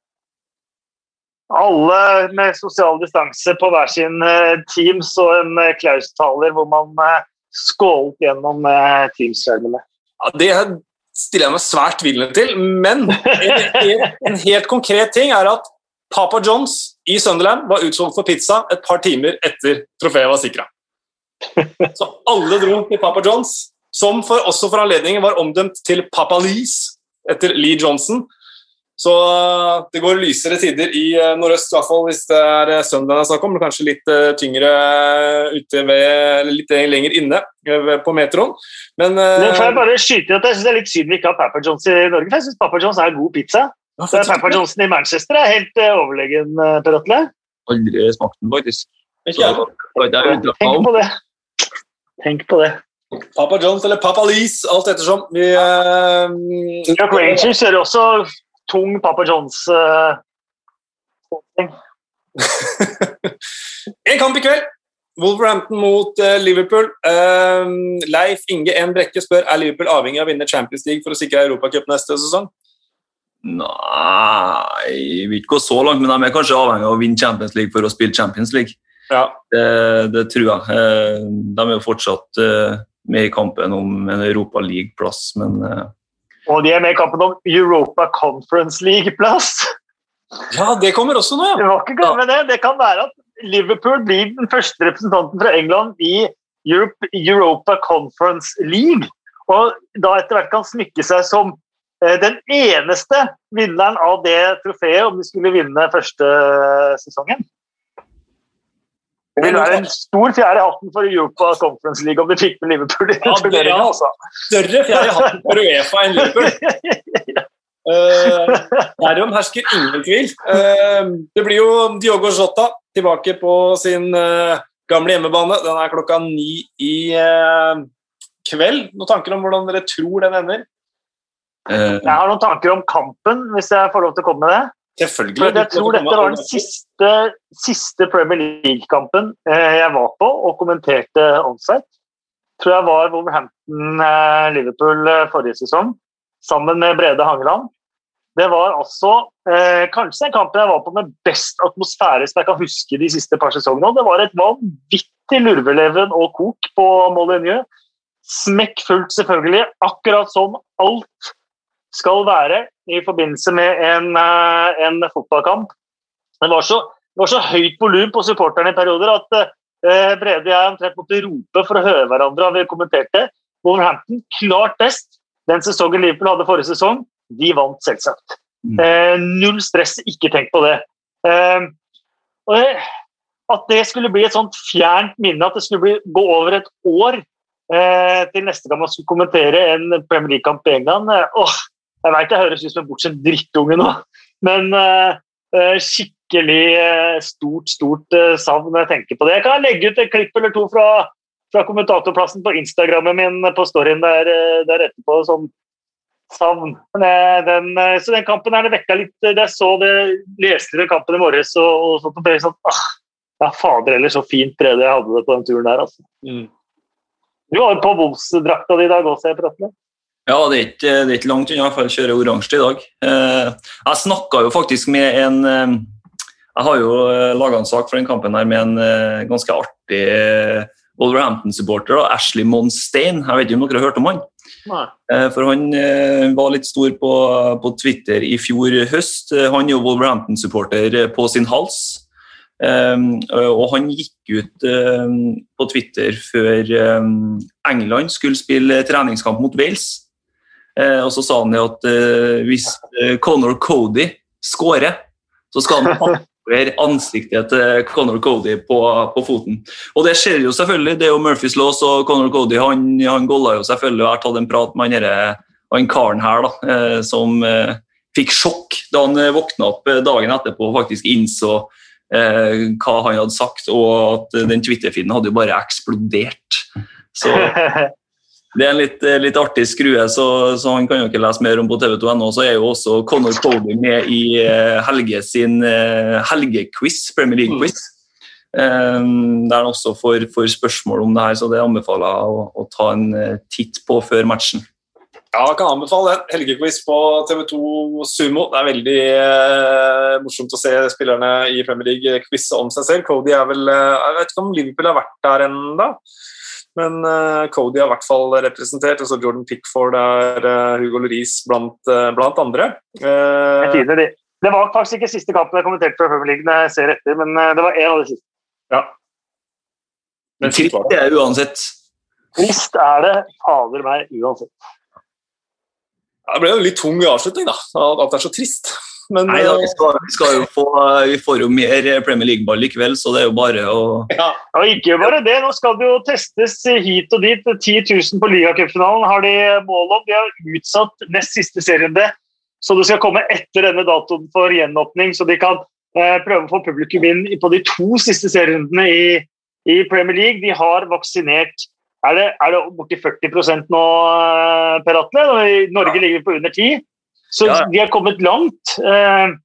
Alle med sosial distanse på hver sin team Teams og en eh, Klaus-taler hvor man eh, skålet gjennom eh, Teams-skjermene. Ja, det stiller jeg meg svært tvilende til, men en, en, en helt konkret ting er at Papa Johns i Sunderland var utsolgt for pizza et par timer etter trofeet var sikra. Så alle dro til Papa Johns, som for, også for anledningen var omdømt til Papa Lees etter Lee Johnson. Så uh, det går lysere tider i uh, nordøst, i hvert fall hvis det er søndag Sunderland det er snakk om. men Kanskje litt tyngre ute ved, eller litt lenger inne på metroen. Men Nå får jeg bare skyte at jeg synes det er litt synd vi ikke har Papa Johns i Norge, for jeg syns Papa Johns er god pizza. ja, Så Papa Johnsen i Manchester er helt eh, overlegen, Per Atle. Aldri smakt den, faktisk. Ikke jeg. Tenk på det. Tenk på det. Papa Johns eller Papa Lees, alt ettersom. Vi, uh, New York Rangers gjør også tung Papa Johns. eh, ting. en kamp i kveld. Wolverhampton mot uh, Liverpool. Eh, Leif Inge N. Brekke spør er Liverpool avhengig av å vinne Champions League for å sikre Europacup neste sesong. Nei, vi vil ikke gå så langt, men de er kanskje avhengig av å vinne Champions League for å spille Champions League. Ja. Det, det tror jeg. Eh, De er jo fortsatt eh, med i kampen om en Europa League-plass, men eh, Og de er med i kampen om Europa Conference League-plass. ja, det kommer også nå, Det var ikke galt med det. Det kan være at Liverpool blir den første representanten fra England i Europe, Europa Conference League. Og da etter hvert kan smykke seg som eh, den eneste vinneren av det trofeet om de skulle vinne første sesongen. Det vil være en stor fjær i hatten for Europa Conference League om de fikk med Liverpool i Ja, ja. Altså. Større fjær i hatten for Uefa enn Liverpool. Uh, derom hersker ingen tvil. Uh, det blir jo Diogo Jota tilbake på sin uh, gamle hjemmebane. Den er klokka ni i uh, kveld. Noen tanker om hvordan dere tror den ender? eh, Jeg har noen tanker om kampen, hvis jeg får lov til å komme med det. Selvfølgelig. For jeg tror dette var den siste, siste Premier League-kampen eh, jeg var på og kommenterte onsite. Tror jeg var Wolverhampton-Liverpool eh, forrige sesong, sammen med Brede Hangeland. Det var altså eh, kanskje den kampen jeg var på med best atmosfære som jeg kan huske de siste par sesongene. Det var et vanvittig lurveleven og kok på Molyneux. Smekkfullt, selvfølgelig. Akkurat som alt skal være i forbindelse med en, eh, en fotballkamp. Det var så, det var så høyt volum på supporterne i perioder at eh, Brede og jeg omtrent måtte rope for å høre hverandre. og vi kommenterte. Wolverhampton klart best. Den sesongen Liverpool hadde forrige sesong, de vant selvsagt. Mm. Eh, null stress, ikke tenk på det. Eh, og at det skulle bli et sånt fjernt minne, at det skulle bli, gå over et år eh, til neste gang man skulle kommentere en Premier League-kamp i England eh, åh, Jeg vet jeg høres ut som en bortskjemt drittunge nå, men eh, eh, skikkelig eh, stort, stort eh, savn når jeg tenker på det. Jeg kan legge ut et klipp eller to fra, fra kommentatorplassen på Instagrammen min på storyen der, eh, der etterpå som savn. Den, så den kampen her det vekka litt Jeg så det, leste den kampen i morges og, og sånt, og ble sånn ah, Ja, fader heller, så fint Brede jeg hadde det på den turen der, altså. Mm. Du var jo på Wolves-drakta di i dag også, jeg prater med. Ja, det er ikke, det er ikke langt unna, for jeg kjører oransje i dag. Eh, jeg snakka jo faktisk med en Jeg har jo laga en sak for den kampen her med en eh, ganske artig eh, Wolverhampton-supporter, Ashley Monstein. Jeg vet ikke om dere har hørt om han? Nei. Eh, For han eh, var litt stor på, på Twitter i fjor høst. Eh, Han er jo Wolverhampton-supporter eh, på sin hals. Og han gikk ut på Twitter før England skulle spille treningskamp mot Wales. Og så sa han at uh, hvis Conor Cody skårer, så skal han over ansiktet til Conor Cody på, på, foten. Og det skjer jo selvfølgelig. Det er jo Murphys lås, og Conor Cody han, han golla jo selvfølgelig. Jeg har tatt en prat med han, han karen her da, som fikk sjokk da han våkna opp dagen etterpå og faktisk innså eh, hva han hadde sagt, og at den Twitter-feeden hadde jo bare eksplodert. Så det er en litt, litt artig skrue, så, så, han kan jo ikke lese mer om på tv2.no. Så er jo også Conor Cody med i uh, Helge sin uh, helgequiz, Premier League-quiz. Um, der han også får, får, spørsmål om det her, så det anbefaler jeg å, å ta en titt på før matchen. Ja, jeg kan anbefale en helgequiz på TV2 Sumo. Det er veldig eh, morsomt å se spillerne i Premier League quize om seg selv. Cody er vel eh, Jeg vet ikke om Liverpool har vært der ennå, men eh, Cody har i hvert fall representert. Og så Jordan Pickford er uh, Hugo Lloris blant, uh, blant andre. Uh, det, det var faktisk ikke siste kampen jeg kommenterte fra Premier League, jeg ser etter, men det var en av de siste. Ja. Men trist er det uansett. Trist er det fader meg uansett. Det ble jo en litt tung avslutning, da. At det er så trist. Men, Nei da, vi, skal, vi, skal jo få, vi får jo mer Premier League-ball likevel, så det er jo bare å Ja, og ikke bare det. Nå skal det jo testes hit og dit. 10 000 på ligacupfinalen har de mål om. De har utsatt nest siste serierunde, så det skal komme etter denne datoen for gjenåpning, så de kan eh, prøve å få publikum inn på de to siste serierundene i, i Premier League. De har vaksinert er det, er det borti 40% nå, eh, Per Atle? Norge ligger på under 10 Så ja. de har kommet langt. Eh,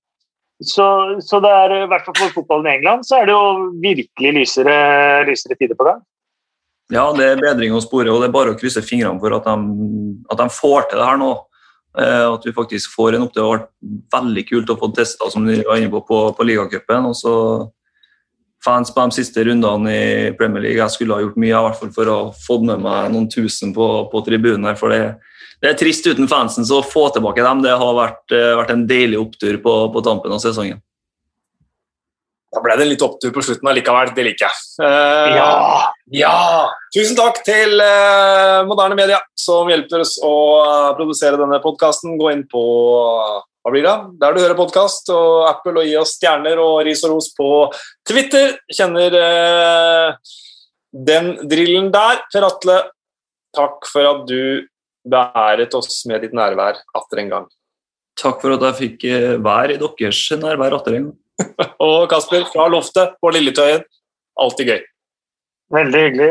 så, så, det er i hvert fall for fotballen i England så er det jo virkelig lysere, lysere tider på gang. Ja, det er bedring å spore, og det er bare å krysse fingrene for at de, at de får til det her nå. Eh, at vi faktisk får en opp. Det har vært veldig kult å få testa som de var inne på på, på ligacupen. Og så fans på de siste rundene i Premier League. Jeg skulle ha gjort mye i hvert fall for å få med meg noen tusen på, på tribunen. her, for det, det, er trist uten fansen, så å få tilbake dem det har vært, eh, vært en deilig opptur på, på, tampen av sesongen. Da ble det en litt opptur på slutten allikevel. Det liker jeg. Uh, ja. ja! Tusen takk til uh, Moderne Media, som hjelper oss å produsere denne podkasten. Gå inn på hva blir det? Der du hører podkast, og Apple, og gi oss stjerner og ris og ros på Twitter. Kjenner eh, den drillen der. Per Atle, takk for at du beæret oss med ditt nærvær atter en gang. Takk for at jeg fikk eh, være i deres nærvær atter en gang. og Kasper, fra loftet på Lilletøyen, alltid gøy. Veldig hyggelig.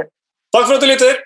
Takk for at du lytter.